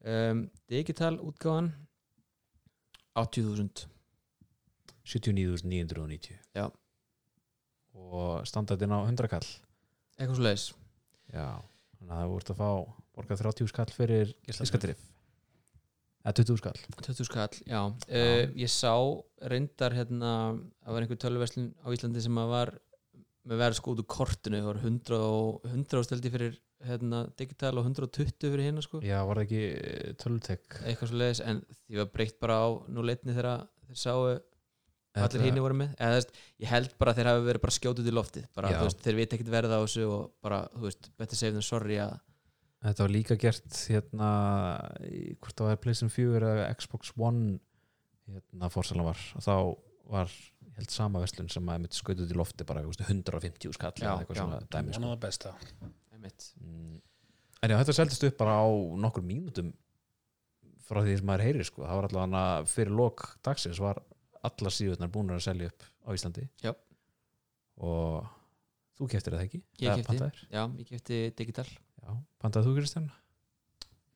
Um, digital útgáðan 80.000 79.990 Já. Og standardinn á 100 kall. Eitthvað svo leiðis Já, þannig að það voru að fá borgað 30 skall fyrir fiskadrif. eða 20 skall. 20 skall, já, Uh, ég sá reyndar hérna að var einhver tölvuverslun á Íslandi sem að var með verð sko út úr kortinu. Það var 100, og- 100 steldi fyrir hérna, digital og 120 fyrir hérna sko. Já, var það ekki tölutek eitthvað svo leiðis en því var breytt bara á nú leitni þegar þeir sáu allir hínni voru með eða veist, ég held bara að þeir hafi verið bara skjótið í loftið bara, Já. veist, þeir veit ekkert verða á þessu og bara, þú veist, better safe than sorry að Þetta var líka gert hérna, hvort það var PlayStation 4 eða Xbox One hérna fórsalan var og þá var ég held sama verslun sem að mitt skautuð í lofti bara veist, 150 skall Já, eða eitthvað já. svona dæmi sko. Vona það besta einmitt. Mm. En já, þetta seldist upp bara á nokkur mínútum frá því sem maður heyrir sko. það var allavega fyrir lok dagsins var allar síðurnar búin að selja upp á Íslandi. Já. og þú keftir það ekki? Ég pantaðir? já, ég kefti digital. Já, pantaði þú Kristján?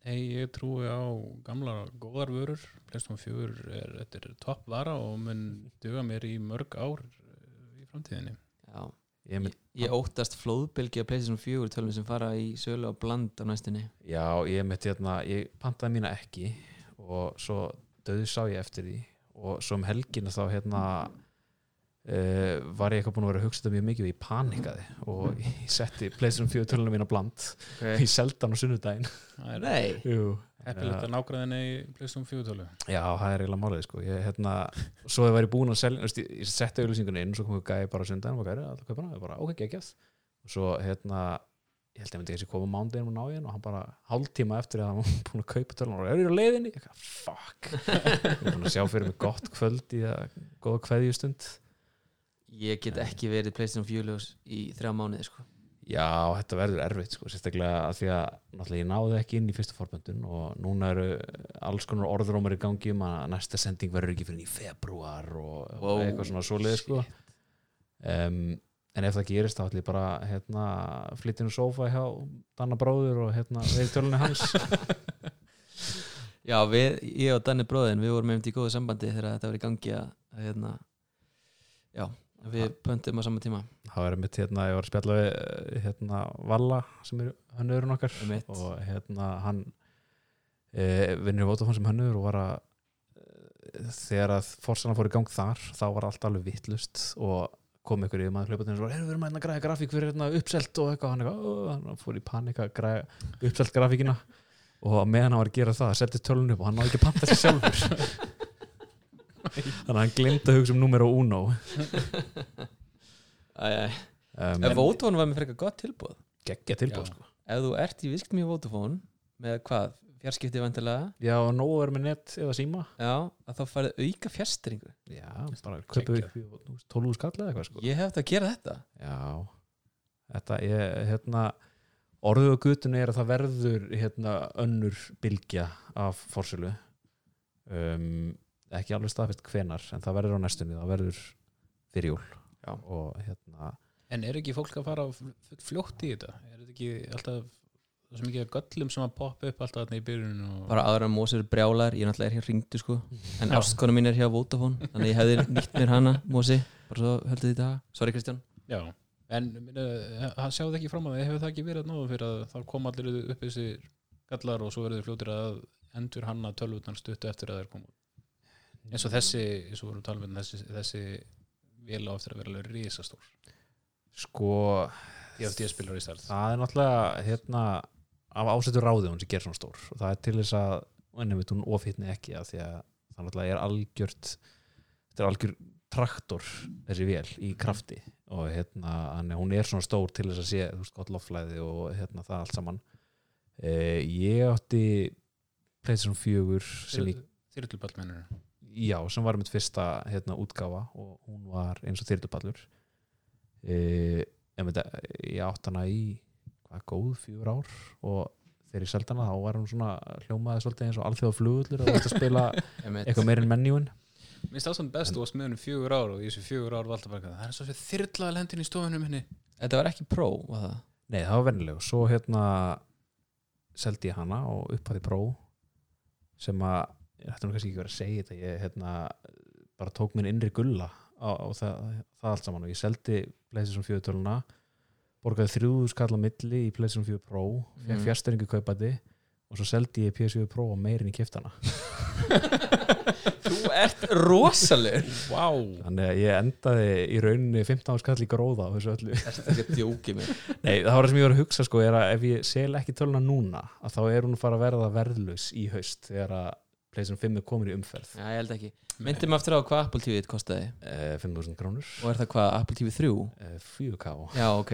Nei, ég trúi á gamla góðar vörur. Playstation 4 er, þetta er topp vara og mun duga mér í mörg ár eh, í framtíðinni. Já, ég mynd, ég óttast flóðbylgi að PlayStation 4 tölum sem fara í sölu á bland á næstunni. Já, ég mynd hérna ég pantaði mína ekki og svo döðu sá ég eftir því og svo um helgina þá hérna uh, var ég eitthvað búin að vera að hugsa þetta mjög mikið og ég panikaði og ég setti Playstation 4 tölunum mína bland og ég seldi hann á sunnudaginn. Það er Nei, Jú, heppilegt að nágræðinni í Playstation 4 tölu Já, það er eiginlega málið sko. ég, hérna, Svo ég væri búin að selja ég, ég setti auðlýsingunni inn og svo kom ég gæði bara sundan og gæði alltaf ég bara ok, geggjað. Og svo hérna ég held að ég myndi ekki koma mándeginn og ná í hann og hann bara hálftíma eftir að hann var búin að kaupa tölun og er ég á leiðinni? Ég, eitthvað, fuck ég er búin að sjá fyrir mig gott kvöld í að góða kveðjustund ég get ekki verið PlayStation 4 ljós í þrjá mánuði sko. Já, þetta verður erfitt sko, sérstaklega að því að náttúrulega ég náði ekki inn í fyrstu forböndun og núna eru alls konar orðrómar í gangi um að næsta sending verður ekki fyrir í februar og, og Wow. eitthvað svona svoleið sko. um, en ef það gerist þá ætlum ég bara hérna, á sofa hjá Danna bróður og hérna, við tölunni hans. Já, við, ég og Danni bróðin við vorum einmitt í góðu sambandi þegar þetta var í gangi að, hérna, já, við pöntum á sama tíma. Það var einmitt hérna, ég var að spjalla við eh, hérna, Valla sem er hönnurinn okkar. Einmitt. og hérna hann e, vinnur í Vodafone sem hönnur og var að e, þegar að forsana fór í gang þar þá var allt alveg vittlust og kom ykkur í maður hljópaðin og erum við erum að hérna græða grafík fyrir hérna uppselt og eitthvað. Hann, eitthvað, "Ó", hann fór í panika að græða uppselt grafíkina. Og meðan hann var að gera það setti tölun upp og hann náði ekki að panta sér sjálfur. Þannig að hann glemdi að hugsa um númer og uno. Um, Ef Vodafone var með frekar gott tilbúð geggja tilbúð sko. Ef þú ert í visktum í Vodafone með hvað, fjarskipti vantilega já og nóg er með net eða síma. Já, að þá farið auka fjastringu já, bara kaupið upp í 12 skall eða eitthvað sko. Ég hef þetta að gera þetta. Já, þetta ég, hérna, orðuð á gutunni er að það verður hérna, önnur bylgja af fórsölu um, ekki alveg staðfest hvenar en það verður á næstunni, það verður fyrir jól. Já. og hérna En er ekki fólk að fara fljótt í þetta? Er þetta ekki alltaf það ekki að göllum sem að poppa upp alltaf þarna í byrjunum og... Bara aðra Mósi eru brjálar, ég náttúrulega er hér ringdu sko. En ástkona mín er hér á Vodafone Þannig að ég hefði nýtt mér hana, Mósi Bara svo höldið í dag. Sorry Kristján. Já, en hann sjáði ekki fram að það hefur það ekki verið nógu fyrir að þá kom allir upp þessi gallar og svo verður fljótir að endur hanna tölvutnar stuttu eftir að það er komið eins og þessi, eins og vorum talað um þessi, þessi vél á eftir að vera alveg risastór. Sko það er náttúrulega hérna af ásettur ráði hún sem ger svona stór. Og það er til þess að ennum við hún ofhittni ekki að því að það náttúrulega er algjört þetta er algjör traktor þessi vél í krafti. Og hérna hún er svona stór til þess að sé þú veist gott loftflæði og hérna það allt saman. Eh, ég átti PlayStation 4 sem ég, Þyrluball mennur já, sem var mitt fyrsta hérna útgáfa og hún var eins og þyrlupallur eh, en veit, ég átti hana í góð fjör ár og þegar ég seldi hana þá var hún svona hljómaði svolítið eins og alþjóða flugullur og þetta spila eitthvað meir en menjúin Mér finnst það svona best, þú varst með henni fjögur ár og í þessu fjögur ár var alltaf bara það er svo fyrir þyrlaði lendin í stofunum henni. Þetta var ekki pró, var það? Nei, það var vennileg og svo hérna seldi ég hana og upphæði pró sem að ætti nú kannski ekki verið að segja þetta ég hérna bara tók minn innri gulla á, á það, það allt saman. Og ég seldi PlayStation 4 töluna borgaði þrjúðu skall á milli í PlayStation 4 Pro fekk Mm. fjasteringu kaupati og svo seldi ég PS4 Pro á meirin í kiftana. Þú ert rosalegur. Vá, þannig að ég endaði í rauninni 15 skall í gróða á þessu öllu. Er Nei, það var það sem ég var að hugsa sko er að ef ég sel ekki töluna núna að þá er hún að fara að verða verðlaus í haust þegar að PlayStation 5 er komin í umferð. Já, ég held ekki. Myndi mig aftur á hvað Apple TV þitt kostaði? Eh, 5.000 krónur. Og er það hvað, Apple TV 3? eh, 4K Já, ok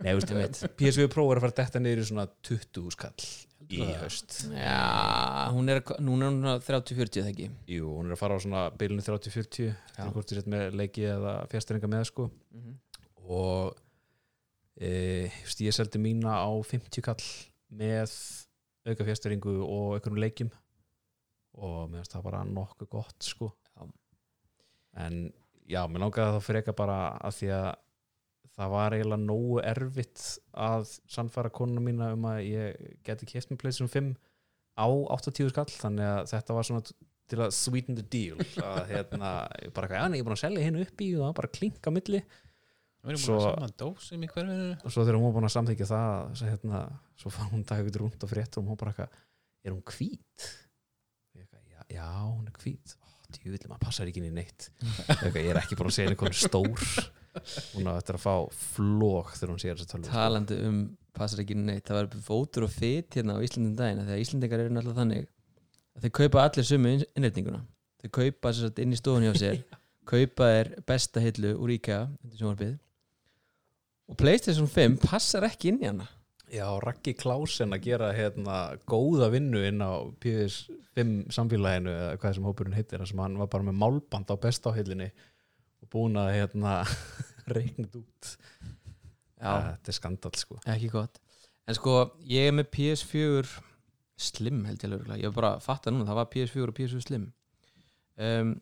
Nei, veist, PS4 Pro er að fara að detta niður í svona 20 skall í haust. Já, hún er, núna er hún 30-40 það ekki? Jú, hún er að fara á svona bylunni 30-40 Já. hvort ég sett með leiki eða fjasteringa með sko. Mhm. og e, veist, ég seldi mína á 50 kall með auka fjasteringu og einhverjum leikjum. Og mér finnst það bara nokkuð gott sko. Já. en já, mér langaði það fyrir eitthvað bara að því að það var eiginlega nógu erfitt að sannfæra konuna mína um að ég geti keft með PlayStation 5 á 80 skall þannig að þetta var svona til að sweeten the deal. Að hérna, ég bara eitthvað, já, ég er búin að selja hinn upp í og það var bara klink á milli. Svo- og svo þegar hún var búin að samþykja það svo, hérna, svo fann hún dag ykkur rúnt og fréttur og hún bara eitthvað, er hún hvít? Eitthvað, já, já, hún er hvít. Djúvillig, maður passar ekki inn í neitt. Eitthvað, ég er ekki búin að segja einhvern stór hún á eftir að fá flók þegar hún sér þess að tölvu talandi um passar ekki neitt, það var fótur og fit hérna á Íslandin daginn af því að Íslandingar eru náttúrulega þannig að þeir kaupa allir sömu inn- innréttinguna. Þeir kaupa sér satt inn í stofun hjá sér kaupa er besta hillu úr IKEA og Playstation 5 passar ekki inn í hana. Já, Raggi Klausen að gera hérna góða vinnu inn á PS5 samfélaginu eða hvað sem hópurinn heitir þar sem hann var bara með málband á bestáhillinni og búin að hérna reiknut út. Já. Þetta er skandal sko. Ekki gott. En sko, ég er með PS4 Slim held ég alveg ég var bara að fatta núna, það var PS4 og PS4 Slim. Um,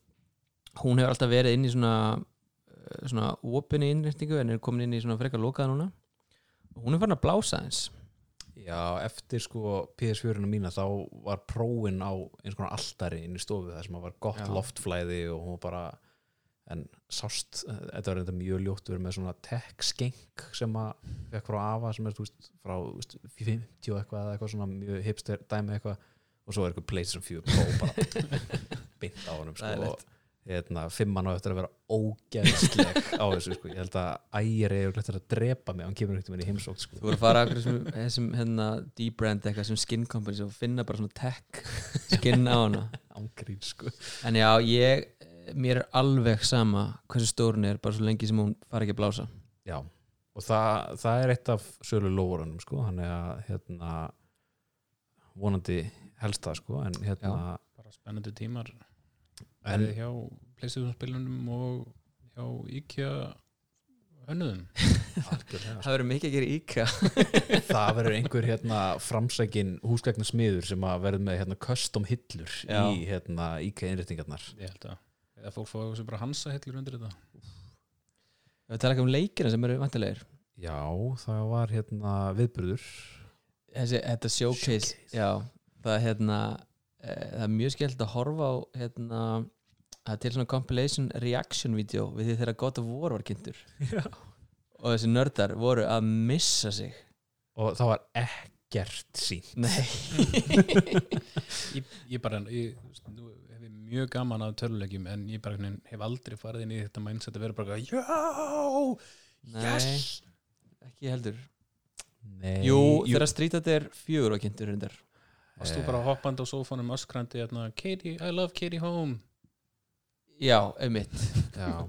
hún hefur alltaf verið inn í svona eh, svona opinni innrættingu en er komin inn í svona frekar lokaða núna. Og hún er farin að blása eins Já, eftir sko PS4-una mína þá var prófin á eins konar altari inn í stofu þar sem var gott Já. loftflæði og hún var bara en sást, eh, þetta var þetta mjög ljótt við erum með svona tech-skenk sem að fekk frá AFA sem er veist, frá þú veist, 50 og eitthvað eða eitthvað svona mjög hipster dæmi eitthvað og svo er eitthvað PlayStation 4 Pro bara beint á honum sko, og hérna, fimmann á eftir að vera ógeðsleg á þessu sko. ég held að ægir er eftir að drepa mig á hann kemur með í heimsókt sko. þú voru að fara okkur þessum, hérna, D-brand eitthvað sem skin companies og finna bara svona tech skin á hana ángrín sko. en já, ég mér er alveg sama hversu stór hún er bara svo lengi sem hún fari ekki að blása. Já, og það, það er eitt af sölu lóðurunum sko, hann er að hérna, vonandi helst það sko, en hérna bara spennandi tímar. En, hjá Playstation spilunum og hjá IKEA algjörlega, það verður mikið að gera íka það verður einhver hérna framsækin húsgagnar smiður sem að verður með hérna custom hillur Já. í hérna íkæða innréttingarnar. Ég held að eða fólk fá þessu bara hansa hillur undir þetta? Við tala ekki um leikina sem eru vantilegir Já, það var hérna viðburður. Þessi, þetta showcase, Showcase. já það hérna e, það er mjög skemmt að horfa á hérna það er til svona compilation reaction video við því þegar God of War var kynntur. Já. og þessi nördar voru að missa sig. Og það var ekkert sínt nei. Ég, ég bara, ég, ég mjög gaman af tölulegjum en ég bara hef aldrei farið inn í þetta mindset að vera bara já, Nei. yes! ekki heldur. Nei, jú, þegar Street Fighter 4 var kynntur reyndar. Varst þú bara hoppandi á sófanum öskrandi hérna, Katie, I love Katie home já, einmitt,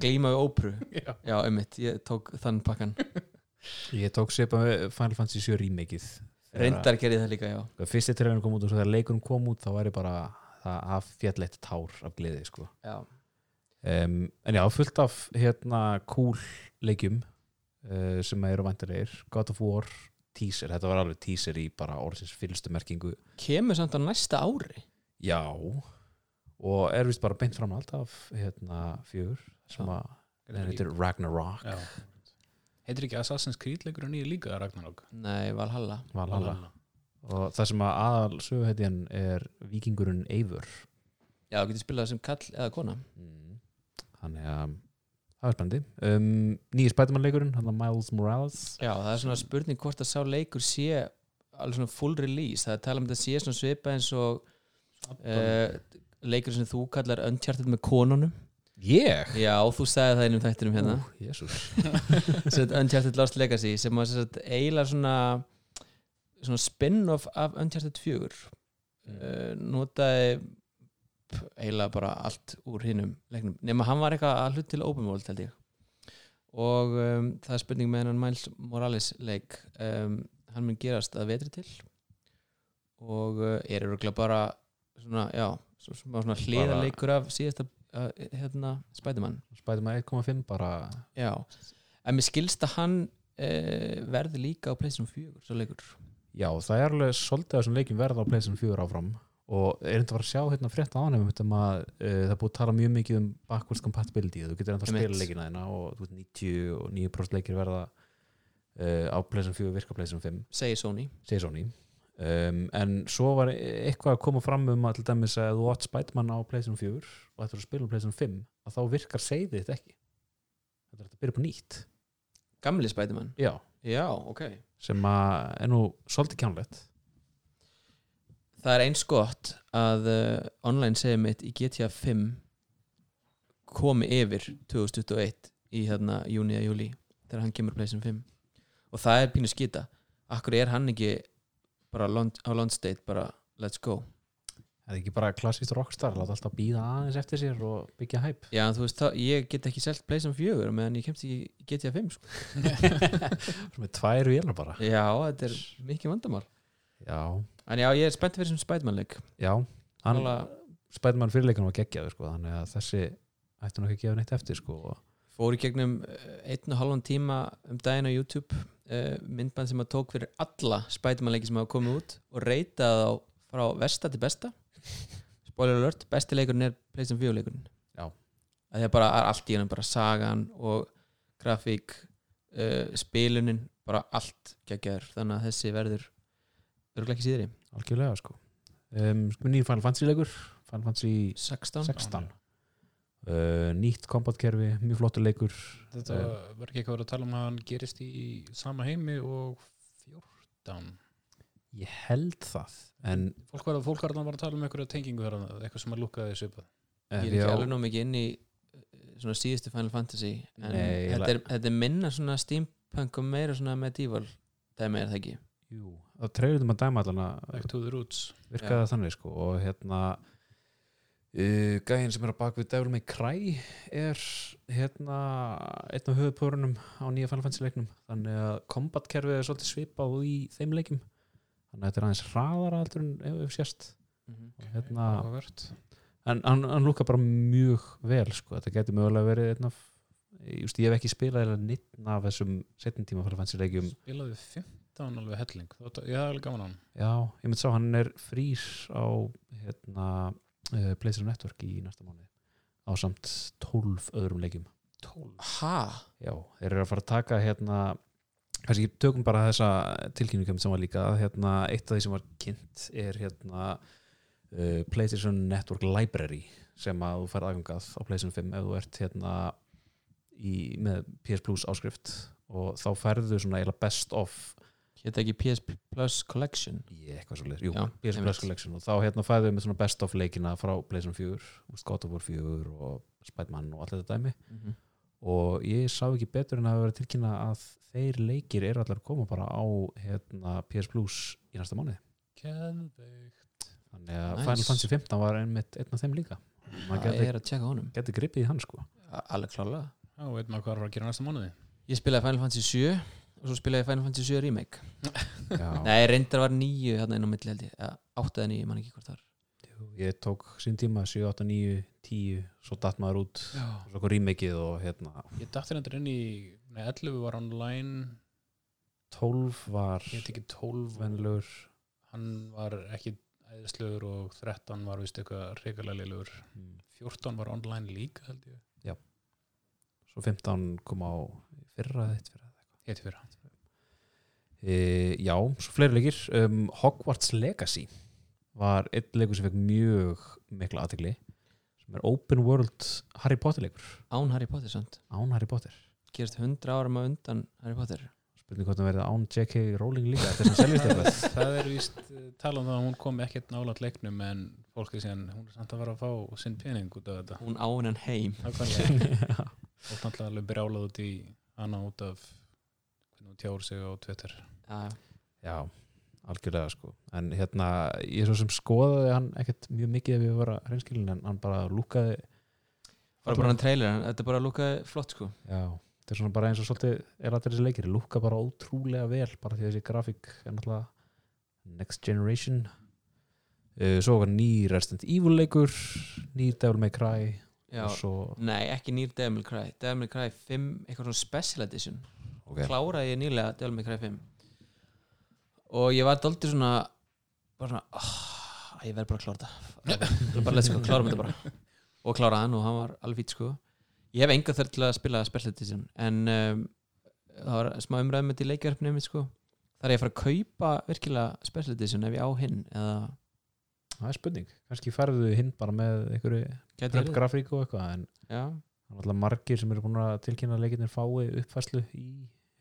glíma við ópru já, já, einmitt, ég tók þann pakkan ég tók sér Final Fantasy 7 remakeið. Reyndar gerði það líka, já. fyrsti trailerinn kom út og svo þegar leikurinn kom út þá væri bara það að fjall eitt tár af gleði sko. já, um, en já, fullt af hérna cool leikjum uh, sem eru vantilegir God of War teaser, þetta var alveg teaser í bara orðsins fylgstu merkingu. Kemur samt á næsta ári. Já og er vist bara beint fram alltaf hérna fjögur sem Já. að þetta heitir Ragnarok. Já. heitir ekki Assassin's Creed leikur og nýja líka Ragnarok? Nei, Valhalla. Valhalla og það sem að aðal söguhetjan er vikingurinn Eivur já, þú getur spilað sem kall eða kona. Mm. þannig að það er spennandi. Um, nýji spætumannleikurinn, hann er Miles Morales. Já, það er svona spurning hvort að sá leikur sé alveg svona full release. Það er tala um að sé svona svipa eins og uh, leikur sem þú kallar Uncharted með konunum. Ég? já, þú sagði það einum þættinum hérna. Ú, Jésús Uncharted Lost Legacy sem sagt eiginlega svona spin-off af Uncharted 4 uh, notaði p- eiginlega bara allt úr hinnum leiknum, nema hann var eitthvað að hlut til open world held ég. Og um, það er spurning með hennan Miles Morales leik um, hann mun gerast að vetri til. Og uh, er örgulega bara svona, já, svo, svona, svona hliðarleikur af síðasta uh, hérna, Spiderman. Spiderman 1.5 bara Já, en mér skilst að hann uh, verði líka á PlayStation 4 svo leikur já, það er alveg svolítið að þessum leikin verða á PlayStation 4 áfram. Og er þetta að fara að sjá hérna frétt á hann um að uh, það búið að tala mjög mikið um backwards compatibility, þú getur enda að spila leikina þina og þú veist 99% leikir verða uh, á Playstation 4 virka Playstation 5 segir Sony. Segir Sony. Um, en svo var eitthvað að koma fram um að til dæmis að þú átt Spiderman á Playstation 4 og er að spila á Playstation 5 að þá virkar segðið þetta ekki. Þetta er að byrja på nýtt. Gamli Spiderman. Já, já, ok. sem að er nú svolítið kjánlegt. Það er eins gott að uh, online segir mitt í GTA 5 komi yfir 2021 í hérna júni eða júli þegar hann kemur pleysin 5 og það er pínu skita akkur er hann ekki bara á launch date bara let's go það er ekki bara klassíst rockstar láta alltaf býða aðeins eftir sér og byggja hæp já þú veist það, ég get ekki selt pleysin 4 meðan ég kemst ekki GTA 5 sko. sem er tvær vélar bara. Já þetta er mikið vandamál. Já, en já ég er spennt fyrir sem Spiderman leik. Já Alveg- Spiderman fyrirleikunum var geggjaður sko, þannig að þessi ætti ekki að gefa neitt eftir sko. og fór í gegnum eh, einn og halvan tíma um daginn á YouTube uh, myndband sem að tók fyrir alla Spiderman-leiki sem hafa komið út og reytaði þá frá versta til besta spoiler alert, besti leikurinn er PlayStation 4 leikurinn. Það er bara er allt í hennum bara sagan og grafík uh, spilunin, bara allt geggjaður, þannig að þessi verður verður ekki síðri algjörlega sko. um, sko, nýjum Final Fantasy leikur Final Fantasy 16, 16 uh, nýtt kombatkerfi, mjög flottur leikur. Þetta var ekki eitthvað að tala um að hann gerist í sama heimi og 14 ég held það en Fólk var, fólk var að tala um einhverja tengingu þar eitthvað sem að lúkaði svipað. Ég er ekki alveg nóg mikið inn í uh, svona síðustu Final Fantasy en Nei, þetta, er, þetta er minna svona steampunk og meira svona medieval dæmi er það ekki? Jú, það treyður að dæma allan að Back to the roots. Virkaði það þannig sko og hérna uh, gæðin sem er á bakvið Devil May Cry er hérna einn af höfupörunum á nýja Final Fantasy leiknum. Þannig að kombatkerfið er svolítið svipað í þeim leikum þannig að þetta er aðeins hraðara heldur en ef sérst Mhm. hérna, Áhugavert. en hann, hann lúka bara mjög vel sko, þetta getur mögulega verið einn af just, ég hef ekki spilað eða nýtt af þessum setjum tíma Spilaði 15 alveg helling. Þótt- Ég hafði alveg gaman á hann Já, ég myndi sá hann er frýr á hérna, uh, PlayStation Network í næsta mánuði á samt 12 öðrum leikjum. 12 ha, Já, þeir eru að fara að taka hérna kannski tökum bara þessa tilkynningum sem var líka hérna, eitt af því sem var kynnt er hérna uh, PlayStation Network Library sem að þú færð aðgangað á PlayStation 5 ef þú ert hérna í, með PS Plus áskrift. Og þá færðu svona eiginlega best of. Hétt ekki PS Plus Collection? Ég eitthvað svo leir, jú, Já, PS. Plus Collection. Og þá hérna fæðum við með svona best of leikina frá PlayStation 4, þú veist, God of War 4 og Spiderman og allt þetta dæmi. Mm og ég sá ekki betur en að það verið tilkynna að þeir leikir eru allar að koma bara á hérna, PS Plus í næsta mánuði. Geðveikt. Þannig að Nice. Final Fantasy 15 var einmitt einn af þeim líka. Það er að tjekka honum. geti gripið í hann sko. A- alveg klálega Já, veit maður hvað er að gera næsta mánuði. Ég spilaði Final Fantasy 7 og svo spilaði ég Final Fantasy 7 Remake. Já, nei, reyndar var 9 hérna inn á milli held ég. Ja, 8 eða 9, ég man ekki hvort jú, ég tók sín tíma 7, 8, 9, 10 svo datt maður út. Já. Svo remakeið og hérna. Ég dætti hendur inn í Nei, 11 var online. 12 var Ég ekki 12 venlugur Hann var ekki æðislegur og 13 var vist eitthvað reikalega leilugur 14 var online líka held ég. Svo 15 kom á fyrra eitt fyrra Hétt fyrir e, já, svo fleiri leikir. Um, Hogwarts Legacy var einn leikur sem fekk mjög mikla aðtegli sem er Open World Harry Potter leikur. Án Harry Potter samt án Harry Potter. Gerist 100 árum á undan Harry Potter. Spurning hvort það verði án J.K. Rowling líka þetta er sem seljast eitthvað. Það er víst uh, tala um það að hún kom ekkert nálat leiknum en fólk er síðan hún er samt að fara að fá sinn pening út af þetta. Hún á hennan heim. Og náttúrulega alveg brjálað út í hana út af hvernig hún tjáur sig á Twitter. Ja, já, algjörlega sko. En hérna, ég svo sem skoðaði hann ekkert mjög mikið ef ég var að reynskilin en hann bara lúkaði bara bara hann trailer en þetta bara lúkaði flott sko. Já, þetta er svona bara eins og svolítið er allir þessi leikir, lúka bara ótrúlega vel bara því að þessi grafík er náttúrulega next generation. Uh, svo var ný Resident Evil leikur ný Devil May Cry Já, svo nei, ekki nýr Devil May Cry Devil May Cry 5, eitthvað svona special edition. Okay. kláraði ég nýlega Devil May Cry 5 og ég var daldið svona bara svona oh, ég verð bara að klára þetta. Bara let's go, klára þetta bara. Og klára hann og hann var alveg fít sko. Ég hef enga þörf til að spila Special Edition en um, það var smá umræðum með til leikjarfnið mitt sko. Þar er ég að fara að kaupa virkilega Special Edition ef ég á hinn eða? Það er spurning, kannski færðu hinn bara með einhverju grafík og eitthvað en já, það er alltaf margir sem eru búin að tilkynna að leikirnir fái uppfæslu í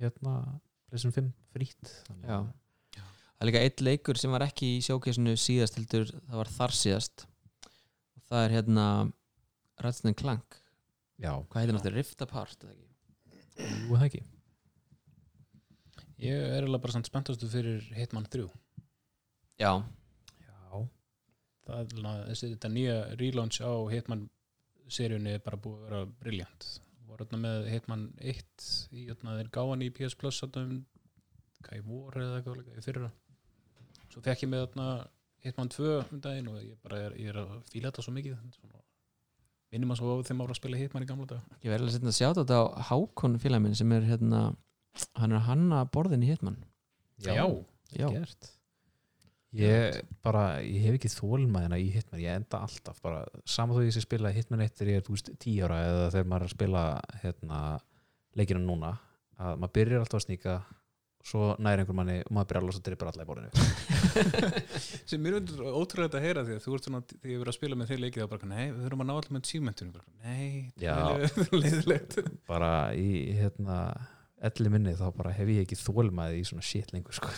hérna PlayStation 5 frýtt já það er líka eitt leikur sem var ekki í sjókesinu síðast heldur, það var þar síðast. Og það er hérna and Clank, já, hvað heitir náttúrulega? Rift Apart eða ekki? jú það ekki. Ég er eiginlega bara samt spenntastu fyrir Hitman 3 já, já, Það er alveg- þessi þetta nýja relaunch á Hitman seríunni er bara búið að vera briljant voru þarna með Hitman 1 í þarna þeir gáðan í PS Plus þarna um hvað í voru eða eitthvað í fyrra svo fekk ég með þarna Hitman 2 um daginn og ég bara er, ég er að fíla þetta svo mikið. Minnum að svo á þeim ára að spila Hitman í gamla dag ég verði setja að sjáta þetta á Hákon félag minn sem er hérna hann er hanna borðin í Hitman. Já, já, gert. Ég bara, ég hef ekki þólmaðina í Hitman, ég enda alltaf bara, sama þó ég sé spila Hitman 1 þegar ég er, þú veist, 10 ára eða þegar maður er að spila hérna, leikina núna að maður byrjar alltaf að sníka svo næri einhver manni og maður byrjar alveg að drepa alla í borðinu. Sem mér finnst ótrúlega að heyra því að þú ert svona, þegar ég verið að spila með þeir leikið þá bara, nei, við þurfum að ná allir með tímentunum. Nei, það er leiðilegt bara í hérna elli minni þá bara hef ég ekki þólmaði í svona shit lengur sko.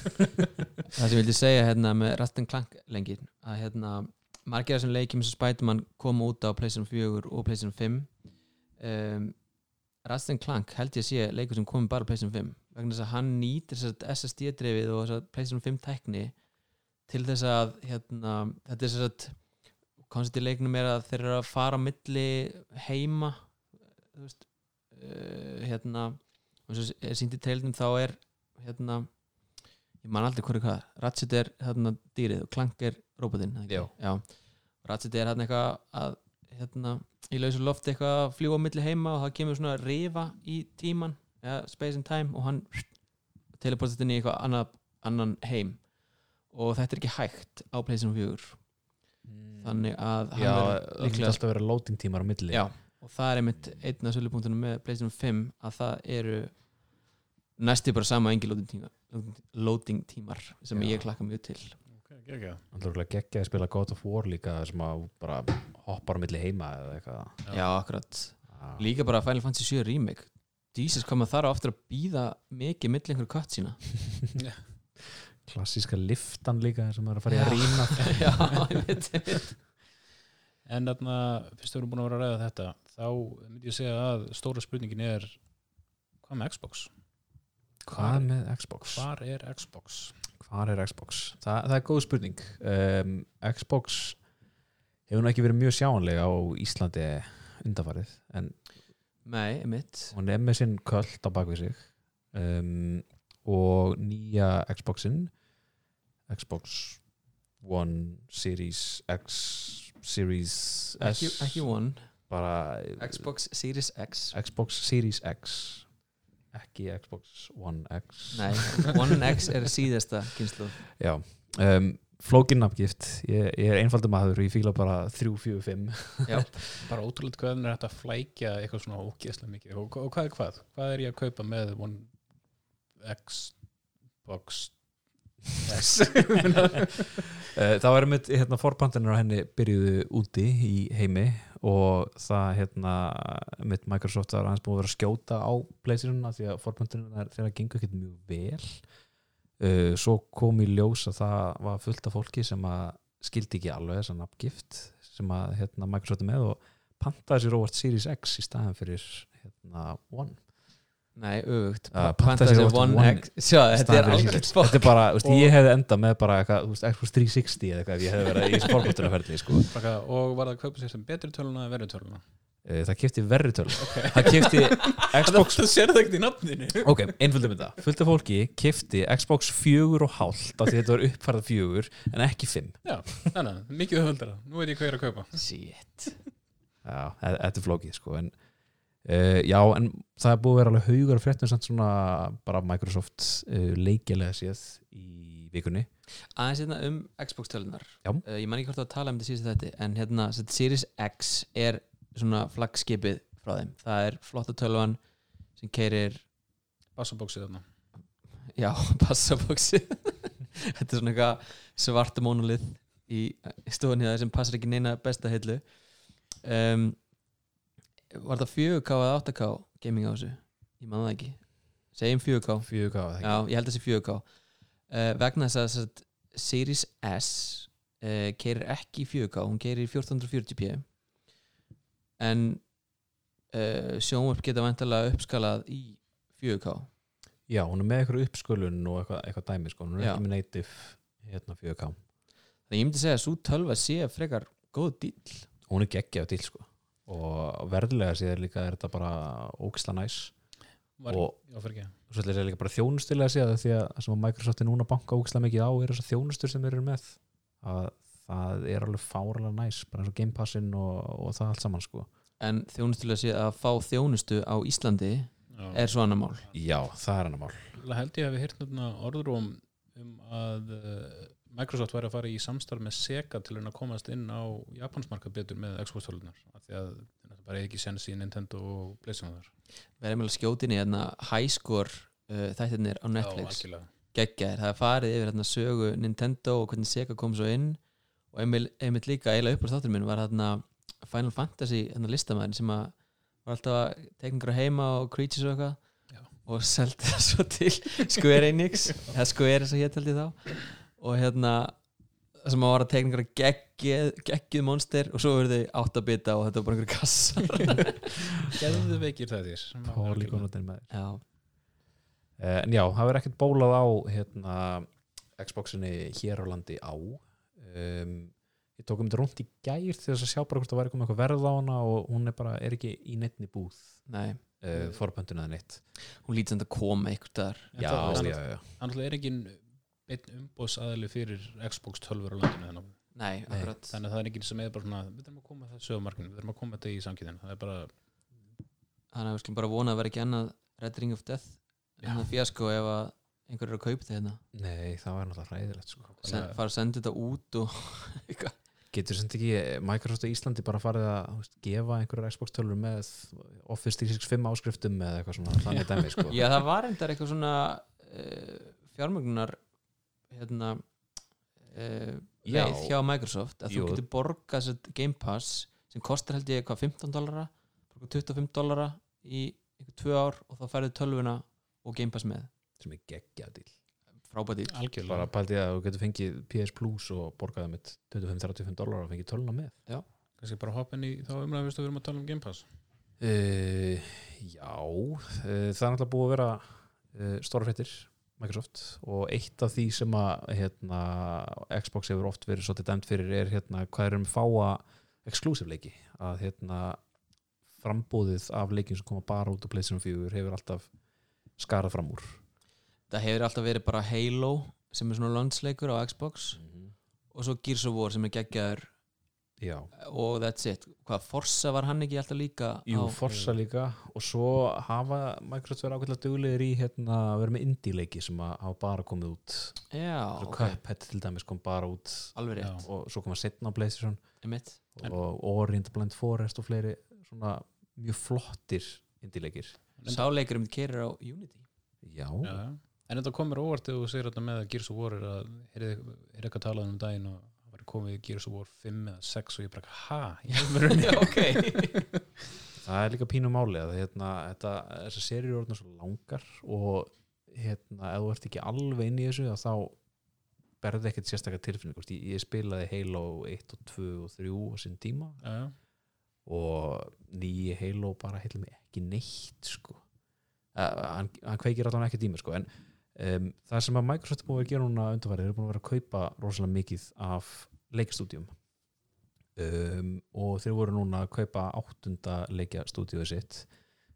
það sem ég vildi segja hérna með Ratchet and Clank lengir að hérna margir af þessum leikjum sem Spiderman kom út á PlayStation 4 og PlayStation 5 um, Ratchet and Clank held ég að sé leikur sem kom bara á PlayStation 5 vegna þess að hann nýtir þess að SSD drifið og PlayStation 5 tækni til þess að hérna, þetta er þess að koncept í leiknum er að þeir eru að fara á milli heima þú veist uh, hérna er sínt í treilnum þá er hérna ég man aldrei hverju hvað Ratchet er hérna dýrið og Clank er robotinn. Ratchet er hérna eitthvað að hérna, í lausu lofti eitthvað að fljúa á milli heima og það kemur svona rifa í tíman ja, space and time og hann teleportast inn í eitthvað annað, annan heim. Og þetta er ekki hægt á PlayStation 4 þannig að já, það myndi alltaf vera loading tímar á milli. Já, og það er einmitt einn af sölupunktunum með PlayStation 5 að það eru næstu bara sama engi loading, tíma, loading tímar sem Já. ég klakka mjög til okay, okay. Alltaf geggja að spila God of War líka sem að bara hoppar á milli heima eða eitthvað Já. Já, akkurat Já. Líka bara Final Fantasy 7 remake Jesus, hvað maður þarf aftur að býða mikið milli einhverju kött sína klassíska liftan líka sem er að fara í að rýna Já, ég veit, ég veit En þarna, fyrst við erum búin að vera að ræða þetta þá myndi ég segja að stóra spurningin er hvað með Xbox? Hvað með Xbox? Hvar er Xbox? Hvar er Xbox? Þa, það er góð spurning. Um, Xbox hefur nú ekki verið mjög sjáanlega á Íslandi undanfarið en Nei, einmitt. hún er með sinn köld á bakvið sig. Um, og nýja Xboxin Xbox One Series X Series S. Ekki, ekki One, bara Xbox Series X. Xbox Series X ekki Xbox One X. Nei, One X er síðasta kynslu Já, um, flókin nafngift. Ég, ég er einfaldur maður og ég fíla bara 3, 4, 5 Bara ótrúlega hvernig er þetta að flækja eitthvað svona ógeðslega mikið. Og, og hvað er hvað? Hvað er ég að kaupa með One Xbox S? Eh, Það var einmitt hérna forpantanir á henni byrjuðu úti í heimi og það hérna mitt Microsoft var aðeins búið að vera að skjóta á pleysiruna því að forpantanir þeirra gengur ekkert mjög vel. Uh, svo kom í ljós að það var fullt af fólki sem að skildi ekki alveg þessa nafngift sem að hérna, Microsoft er með og pantaði sér óvart Series X í staðan fyrir hérna, One Nei, öfugt. Uh, Fantasy Fantasy One One X Sjá, þetta er fokk þetta er bara, þú veist, ég hefði endað með bara Xbox 360 eða eitthvað ef ég hefði verið í þessu forpantunarferðli sko. Bara, og var það að kaupa sér sem betri töluna eða verri töluna? Eh, það kefti verri töl það kefti Xbox Það sér það ekkert í nafninu. Ok, einföldum þetta, fullt af fólki kefti Xbox 4 og hálft af því þetta var uppfærað 4 en ekki 5 Þannig, að, mikið höfaldara Nú veit ég hvað ég er að kaupa. Shit. Já, e- þetta er flókið sko en uh, já, en það er búið að vera alveg haugur af fréttum samt svona bara Microsoft uh, leikilega séð í vikunni. Aðeins hérna um Xbox tölunar Já. uh, ég man ekki hvort að tala um þetta síðast þetta en hérna sem sagt, Series X er svona flagskipið frá þeim. Það er flotta tölvan sem keirir bassabóksið þarna. Já, passabóksi þetta er svona eitthvað svarta mónulið í í stofunni það sem passar ekki neina besta hillu um, var það 4K eða 8K gaming á þessu? Ég man það ekki. Segjum 4K fjögur gáða Já, ég held að þessi 4K uh, vegna þess að satt, Series S uh, keirir ekki í 4K hún keirir í 1440p en uh, sjónvarp geta vantilega uppskalað í 4K Já, hún er með eitthvað uppskölun og eitthvað, eitthvað dæmi sko. hún er Já. ekki með native hérna 4K þannig ég myndi segja að svo tölva sé frekar góð dýl hún er geggjað til sko. Og verðlega séð líka er þetta bara ógisla næs. Var, Og- já, fyrir ekki. Og svo ætla ég að segja líka bara þjónustilega séð því að það sem að Microsoft er núna að banka ógisla mikið á er þessar þjónustur sem þeir eru með. Að það er alveg fáralega næs bara eins og Game Passin og, og það allt saman sko. en þjónustulega sé að fá þjónustu á Íslandi Já. er svo annar mál. Já, það er hann að mál. Það held ég að við heyrt hérna orðrúm um að uh, Microsoft væri að fara í samstarf með Sega til að komast inn á Japansmarka betur með Xbox tölunar af því að það bara er ekki sens í Nintendo og Playstation þar. Við erum alveg skjótinni hérna highscore uh, þættirnir á Netflix. Geggjaðir, það farið yfir hérna sögu Nintendo og hvernig Sega kom svo inn. Og einmitt, líka eiginlega upp á þáttur minn var hérna Final Fantasy hérna listamæðin sem að var alltaf að tekningra heima og creatures og eitthvað. Og seldi það svo til Square Enix. Eða Square eins og hér ég þá og hérna það sem að var að tekningra geggjuð, geggjuð monster og svo verði áttabita og þetta var bara einhverju kassar. Geðu veikir það. Þér Polygonatin með Já, Eh, En já, það verður ekkert bólað á hérna, Xboxinni hér á landi á. Um, Ég tók um þetta rúnt í gær til þess að sjá bara hvort það væri komið eitthvað verð á hana og hún er bara, er ekki í neittni búð. Nei, uh, forböndun eða neitt. Hún lítið sem þetta koma eitthvað þar Já, það, já, já. Þannig er ekki einn umbóðsaðili fyrir Xbox 12 á landinu þannig. Nei, akkurat þannig að það er ekki sem er bara svona við þurfum að koma það sögumarkinu, við þurfum að koma þetta í samkýðin það er bara, Þannig að við skulum bara vona að vera ekki annað Red Ring of Death en það fjasko ef að einhver er að kaupa þetta hérna Nei, það var náttúrulega hræðilegt sko. Sen, fara að senda þetta út og. Getur sem ekki Microsoft á Íslandi bara farið að veist, gefa einhverjar Xbox tölur með Office 365 áskriftum eða eitthvað svona þannig dæmi sko. Já, það var endar eitthvað svona uh, fjármögnunar hérna uh, Já. leið hjá Microsoft að Jú. þú getur borgað sér Game Pass sem kostar held ég eitthvað 15 dollara 25 dollara í eitthvað tvö ár og þá færðu tölvuna og Game Pass með. Sem er geggjadíl frábært í bara pældi ég að þú getur fengið PS Plus og borgaði með 25-35 dólar og fengið töluna með. Kannski bara hoppin í þá umræðum við erum að tala um Game Pass. Uh, Já uh, það er náttúrulega búið að vera uh, stóra fréttir Microsoft og eitt af því sem að hérna, Xbox hefur oft verið svolítið dæmt fyrir er hérna, hvað er um fáa exclusive leiki. Að hérna, frambúðið af leikin sem koma bara út á PlayStation 4 hefur alltaf skarað fram úr. Það hefur alltaf verið bara Halo sem er svona landsleikur á Xbox og svo Gears of War sem er geggjaður Já, og that's it. Hvað Forza var hann ekki alltaf líka Jú, á, Forza líka. Og svo hafa Microsoft verið ákveðlega duglegir í hérna, að vera með indie leiki sem að hafa bara komið út. Já, Svo ok, Cuphead til dæmis kom bara út. Alveg Já. rétt og svo kom að setna á PlayStation. Og Ori and the Blind Forest og fleiri svona mjög flottir indie leikir sá leikur um keirir á Unity. Já, Já, en þetta komur óvart þegar þú segir þetta með að Gears of War er að er er eitthvað talað um daginn og komið Gears of War 5 eða 6 og ég bara, ha, í alvörunni ok það er líka pínu máli að hérna, þetta, þessar serjur eru orðnar svo langar og hérna, ef þú ert ekki alveg inn í þessu að þá berði ekkert sérstaklega tilfinning ég, ég spilaði Halo 1 og 2 og 3 á sinn tíma já. og nýji Halo bara heilum ekki neitt sko. uh, hann, hann kveikir allan ekki tíma sko. en um, það sem að Microsoft er búin að gera núna undanfarið, þeir eru búin að vera að kaupa rosalega mikið af leikstúdíum. Um, og þeir voru núna að kaupa áttunda leikjastúdíu sitt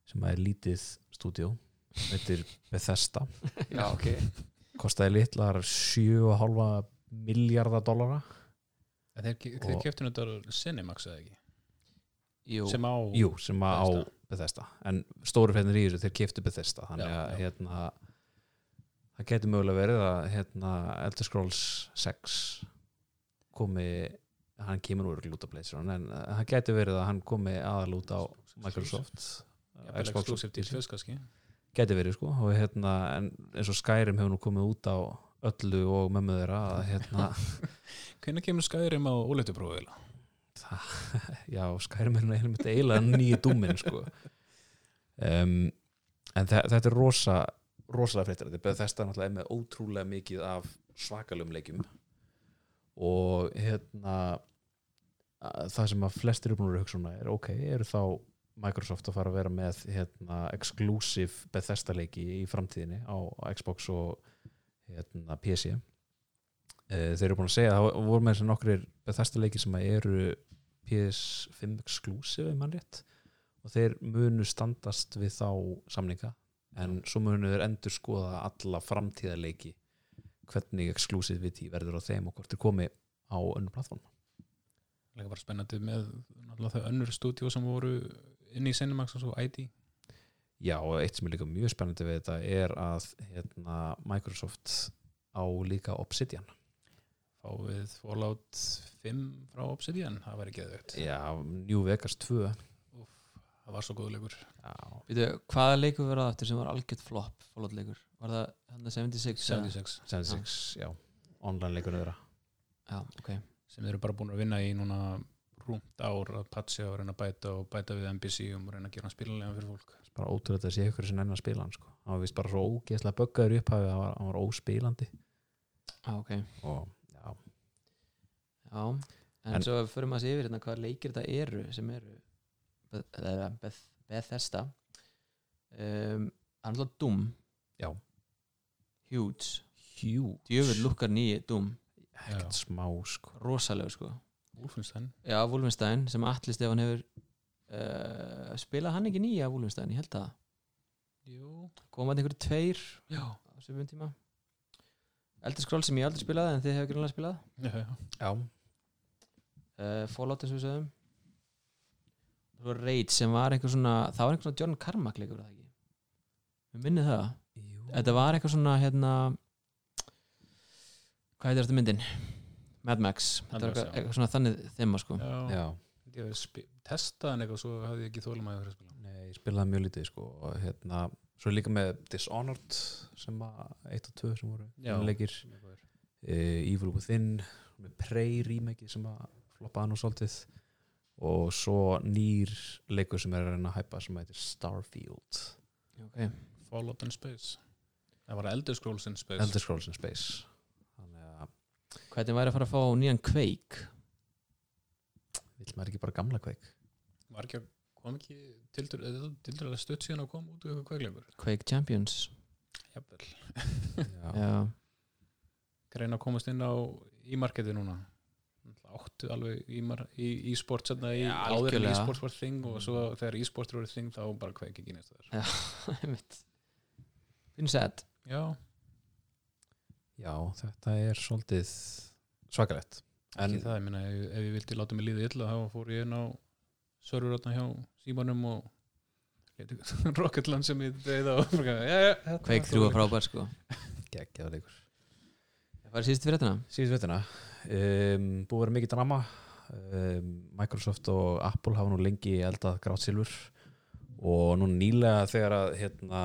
sem er lítið stúdíu þetta er Bethesda. Já, ok. Kostaði litlar 7,5 miljardar dollara. En þeir, þeir keftu þetta Cinemax eða ekki? Jú. sem á Jú, sem á Bethesda. Bethesda. En stóru fennir í þessu, þeir keftu Bethesda. Þannig Já, að já. hérna það getur mögulega verið að hérna, Elder Scrolls 6 komi hann kemur úr út á PlayStation en uh, það getur verið að hann komi aðal út á Microsoft fyrst kannski getur verið sko og hérna en eins og Skyrim hefur nú komið út á öllu og mömmu þeirra hérna Hvernig kemur Skyrim á óleituprófið? það, já, Skyrim er einmitt eiginlega nýju dúmin sko. um, en þe þetta er rosa rosalega fréttir, þetta er þess að náttúrulega er með ótrúlega mikið af svakalum leikjum og hérna að það sem að flestir eru búin að hugsa um er ok, eru þá Microsoft að fara að vera með hérna, exclusive Bethesda leiki í framtíðinni á, Xbox og hérna, PC Eh, þeir eru búin að segja að það voru með nokkrir Bethesda leiki sem eru PS5 exclusive ef mann rétt. Og þeir munu standast við þá samninga en svo munu þeir endur skoða alla framtíðarleiki hvernig exclusivity verður á þeim og hvort þeir komi á önnur plattform Lega bara spennandi með náttúrulega þau önnur stúdíu sem voru inn í Cinemax og svo ID Já, og eitt sem er líka mjög spennandi við þetta er að hérna, Microsoft á líka Obsidian. Fáið Fallout 5 frá Obsidian, það væri geðvegt Já, New Vegas 2 Úf, það var svo góð leikur. Já, Býtu, hvaða leikur verða aftur sem var algjört flop Fallout leikur? Var það hann 76? eða? 76 76, já, online leikur þeirra. Já, ok. Sem þeir eru bara búin að vinna í núna rúmt ár að patcha og reyna að bæta og bæta við NPC og reyna að gera hann spilalega fyrir fólk. Bara ótrúlega að sé ykkur sem enn að spila hann sko. hann var vist bara svo ógeðslega böggaður í upphafi hann var, hann var óspilandi. Já, ok. Og já, Já, en, En- svo fyrir maður sér yfir hérna hvað leikir þetta eru sem eru Bethesda. Um, Það er alltaf Doom. Já. Huge. Huge. Djöfull lukkar nýji Doom ekkert smá sko. Rosalega sko. Wolfenstein. Já, Wolfenstein sem Atli Stefán hefur uh, spilað hann ekki nýja Wolfenstein, ég held að Jú, komað einhverju tveir já, á svipum tíma. Eldur skról sem ég aldrei spilaði en þið hefur grunlega spilað. Já, já. já, uh, Fallout eins og við sögum Raid sem var einhver svona það var einhver svona John Carmack leikur var það ekki? Við minnið það. Þetta var eitthvað svona hérna hvað heitir þetta myndin? Mad Max. Mad var Max, eitthvað, eitthvað svona þannig þema sko. Já. já. Ég hef spi- testað hann eitthvað svo hafði ég ekki þólum að spila. Nei, ég spilaði mjög lítið sko. og hérna, svo líka með Dishonored sem að 1 og 2 sem voru leikir uh, Evil Within með Prey remake sem að floppaði nú svolítið. Og svo nýr leikur sem er að reyna að hæpa sem heitir Starfield. Okay. Fallout in Space Það var Elder Scrolls in Space. Elder Scrolls in Space. Þannig að hvernig væri að fara að fá nýjan Quake? Vill maður ekki bara gamla kveik Var ekki að kom ekki tildur, að stutt síðan að koma út úr eitthvað kveikleikur Quake Champions. Jafnvel. Já, Greina að komast inn á í marketi núna áttu alveg í, mar, í, í sport setna í Já, áður en algjörlega. e-sport var þing og svo þegar e-sport voru þing þá bara kveik ekki næsta þar. Einmitt. Finn sett Já, já, þetta er svolítið svakalegt. En ekki það, ég minna ef, ef ég vildi láta mig líða illa þá fór ég inn á serverotna hjá símanum og Rocketland sem ég þetta Quake var 3 var góður. frábær. sko. Geggjaða leikur. Það var síðustu fyrir þetta síðust veituna um, búið að vera mikið drama. Um, Microsoft og Apple hafa nú lengi eldað grátt silfur og nú nýlega þegar að hérna,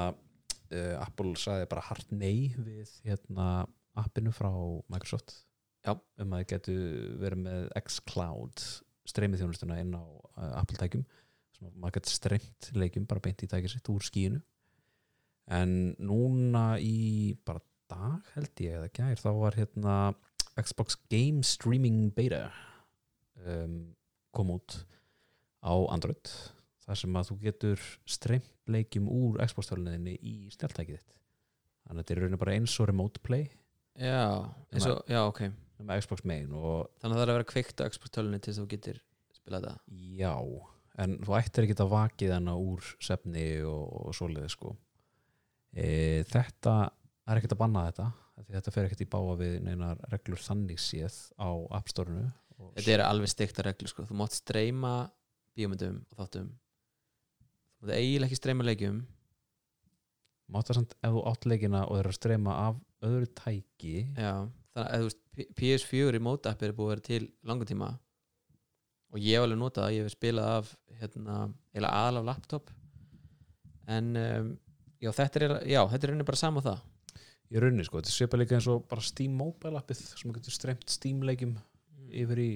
uh, Apple sagði bara hart nei við hérna, appinu frá Microsoft. Já. um að það getu verið með xCloud streymið þjónustuna inn á uh, Apple tækjum sem að maður getur streymt leikjum bara beint í tækið sitt úr skíinu en núna í bara dag held ég eða gær þá var hérna Xbox Game Streaming Beta um, kom út á Android þar sem að þú getur streymt leikjum úr Xbox töluninni í snjáltækið þitt. Þannig að þetta er í rauninu bara eins og remote play. Já, eins og, já ok. Með Xbox main og þannig að það er að vera kveikt á export-tölunni til þess að þú getur spilað þetta já en þú ættir ekki að vakið hana úr sefni og, og svoleiði sko. E, þetta er ekkert að banna þetta þetta fer ekkert í báa við neinar reglur þannig séð á App Store-unu og þetta er alveg stikta reglu sko. Þú mátt streyma bíómyndum og þáttum þú mátt eiginlega ekki streyma leikjum. Máta samt ef þú átt leikina og þeir eru að streyma af öðru tæki. Já, þannig að veist P- PS4 í móta app er búið að vera til langur tíma. Og ég hef alveg notað það, ég hef spilað af hérna, eða aðal af laptop. En um, já, þetta er, já, þetta er bara sama það. Í rauninni sko, þetta er svipað líka eins og bara Steam mobile appið sem getur streymt Steam leikjum yfir í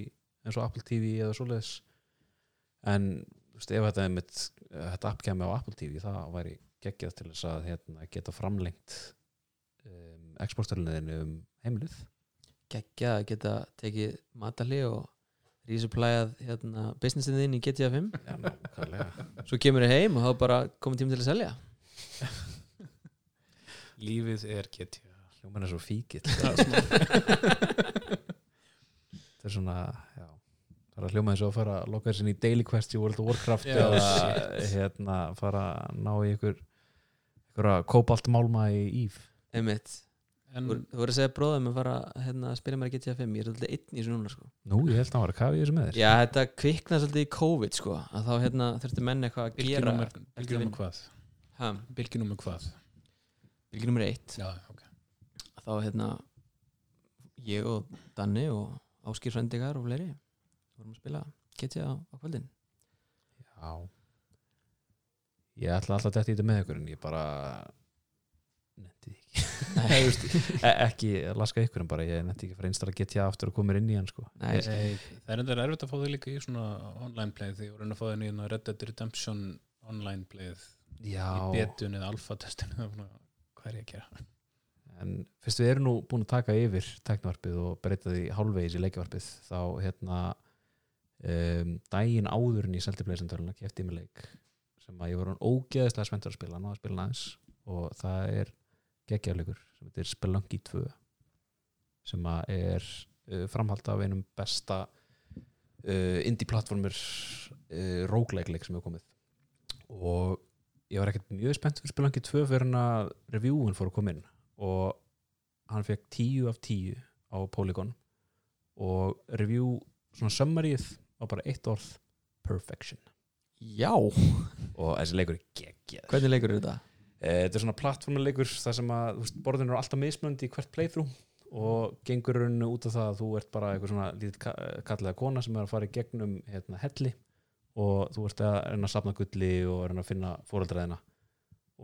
eins og Apple TV eða svoleiðis. En veist, ef þetta, einmitt, þetta app kemur á Apple TV það væri geggjað til þess að hérna, geta framlengt um, exportörlinniðinu um heimilið geggja að geta tekið matali og resupplæðað hérna, businessin þinn í GTA 5 Já, nákvæmlega. Svo kemur þið heim og þá er bara komið tíma til að selja. Lífið er getja Hljóman er svo fíkill. Þetta er svona já, það er að hljóma eins og að fara að loka þessin í Daily Quest í World of Warcraft Já, eða hérna fara að ná í ykkur ykkur að kópalt málma í Ív einmitt, en þú voru að segja bróðum að fara hérna, að spila mér að GTA 5 ég er alltaf einn í þessu núna sko. Nú, ég held að hann var að kafa í þessu með þér. Já, þetta kviknaði svolítið í COVID sko, að þá hérna, þurftu menn eitthvað að gera. bylginúmer hvað? Ha, bylginúmer hvað? Bylgi nummer eitt. Já, ok. Þá hérna ég og Danni og Áskir Svendikar og fleiri vorum að spila GTA á, á kvöldin. Já. Ég ætla alltaf að detta í þetta með ykkur en ég bara netti því ekki. Nei, þú veist, e ekki laska ykkur en bara ég netti ekki að fara einstara GTA aftur og koma inn í hann sko. Nei, Ég- Nei, það er enda erfitt að fá þig líka í svona online play því voru að fá þig í Red Dead Redemption online playð Já, í betun eða alfa testinu hvað er ég að gera? En fyrst við erum nú búin að taka yfir teknvarpið og breyta því hálfvegis í leikvarpið þá hérna um, daginn áður en ég seldi pleysendörluna kefti ég mig leik sem að ég var hann ógeðislega spenntur að spila, náða að spila aðeins. Og það er geggjarleikur sem heitir Spelunky 2 sem að er uh, framhald af einum besta uh, indie platformur uh, roguelike-leik sem hefur komið. Og ég var ekkert mjög spennt fyrir Spelunky 2 fyrir hann að reviewin fór að koma inn. Og hann fekk 10 af 10 á Polygon. Og review svona summaryð á bara eitt orð perfection. Já, og þessi leikur er geggjað. Hvernig leikur eru þetta? Eh, þetta er svona plattformuleikur þar sem að þú veist, borðin eru alltaf mismunandi í hvert playthrough og gengur rauninu út af það að þú ert bara eitthvað svona lítið kallega kona sem er að fara í gegnum hérna, helli og þú ert að reyna að safna gulli og reyna að finna fóreldræðina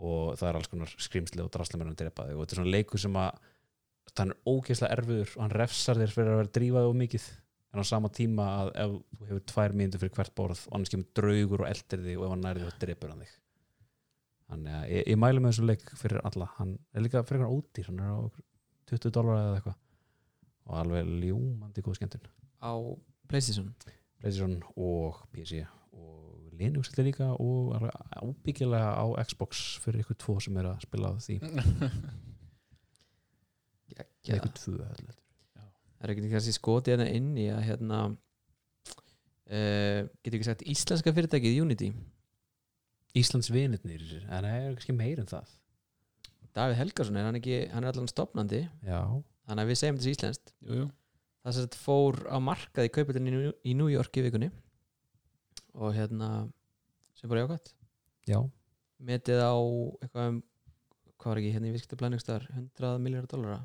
og það er alls konar skrimsli og drasla með hann drepa þig og þetta er svona leikur sem að hann er ógeðslega erfiður og hann refsar þér fyrir að vera drífaði og mikið en á sama tíma að ef þú hefur tvær mínútur fyrir hvert borð og annars kemur draugur og eldir þig og ef hann nærði þá drepur hann þig. Þannig að ég, ég mælu með þessu leik fyrir alla. Hann er líka fyrir eitthvað ódýr hann er á okkur 20 dólar eða eitthvað. Og alveg ljúmandi góð skemmtun. Á Playstation? PlayStation og PC og Linux þetta líka og ábyggilega á Xbox fyrir ykkur tvo sem er að spila á því. Ykkur heldur. Það er ekki kannski skotið hérna inn í að hérna uh, getur ekki sagt íslenska fyrirtækið Unity? Íslands vinirnir en það er kannski meir en það. Davíð Helgason er hann ekki, hann er allan stopnandi já, þannig að við segjum þessi íslenskt. Jú, jú. það sem þetta fór á markað í kaupitinn í, New- í New York í vikunni og hérna sem fór jákvæmt já, metið á eitthvað um hvað var ekki hérna í viðskiptablæningstar 100 miljardar er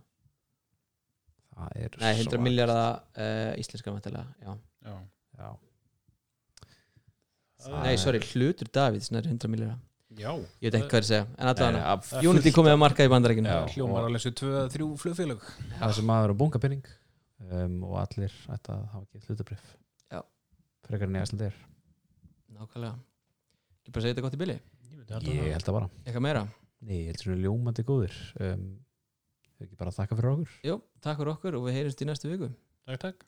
nei 100 svakalega. miljardar uh, íslenska mæntilega já. Já. já, Það nei er- sorry hlutur Davíð sem er 100 miljardar Já, ég veit ekki hvað er að segja en allavega Það er Unity komið á markað í bandarækinu hljómar alveg svo tvö, þrjú flugfélag þessi maður er bunga penning um, og allir ætti að hafa ekki hlutabrif Já. frekar en ég æsla þér nákvæmlega. Ekki bara segja þetta gott í bili? Ég ég það. held að bara. Eitthvað meira? Nei, ég held svona ljómandi góðir. Um, ekki bara að þakka fyrir okkur. Jú, takk fyrir okkur og við heyrjumst í næstu viku. Takk, takk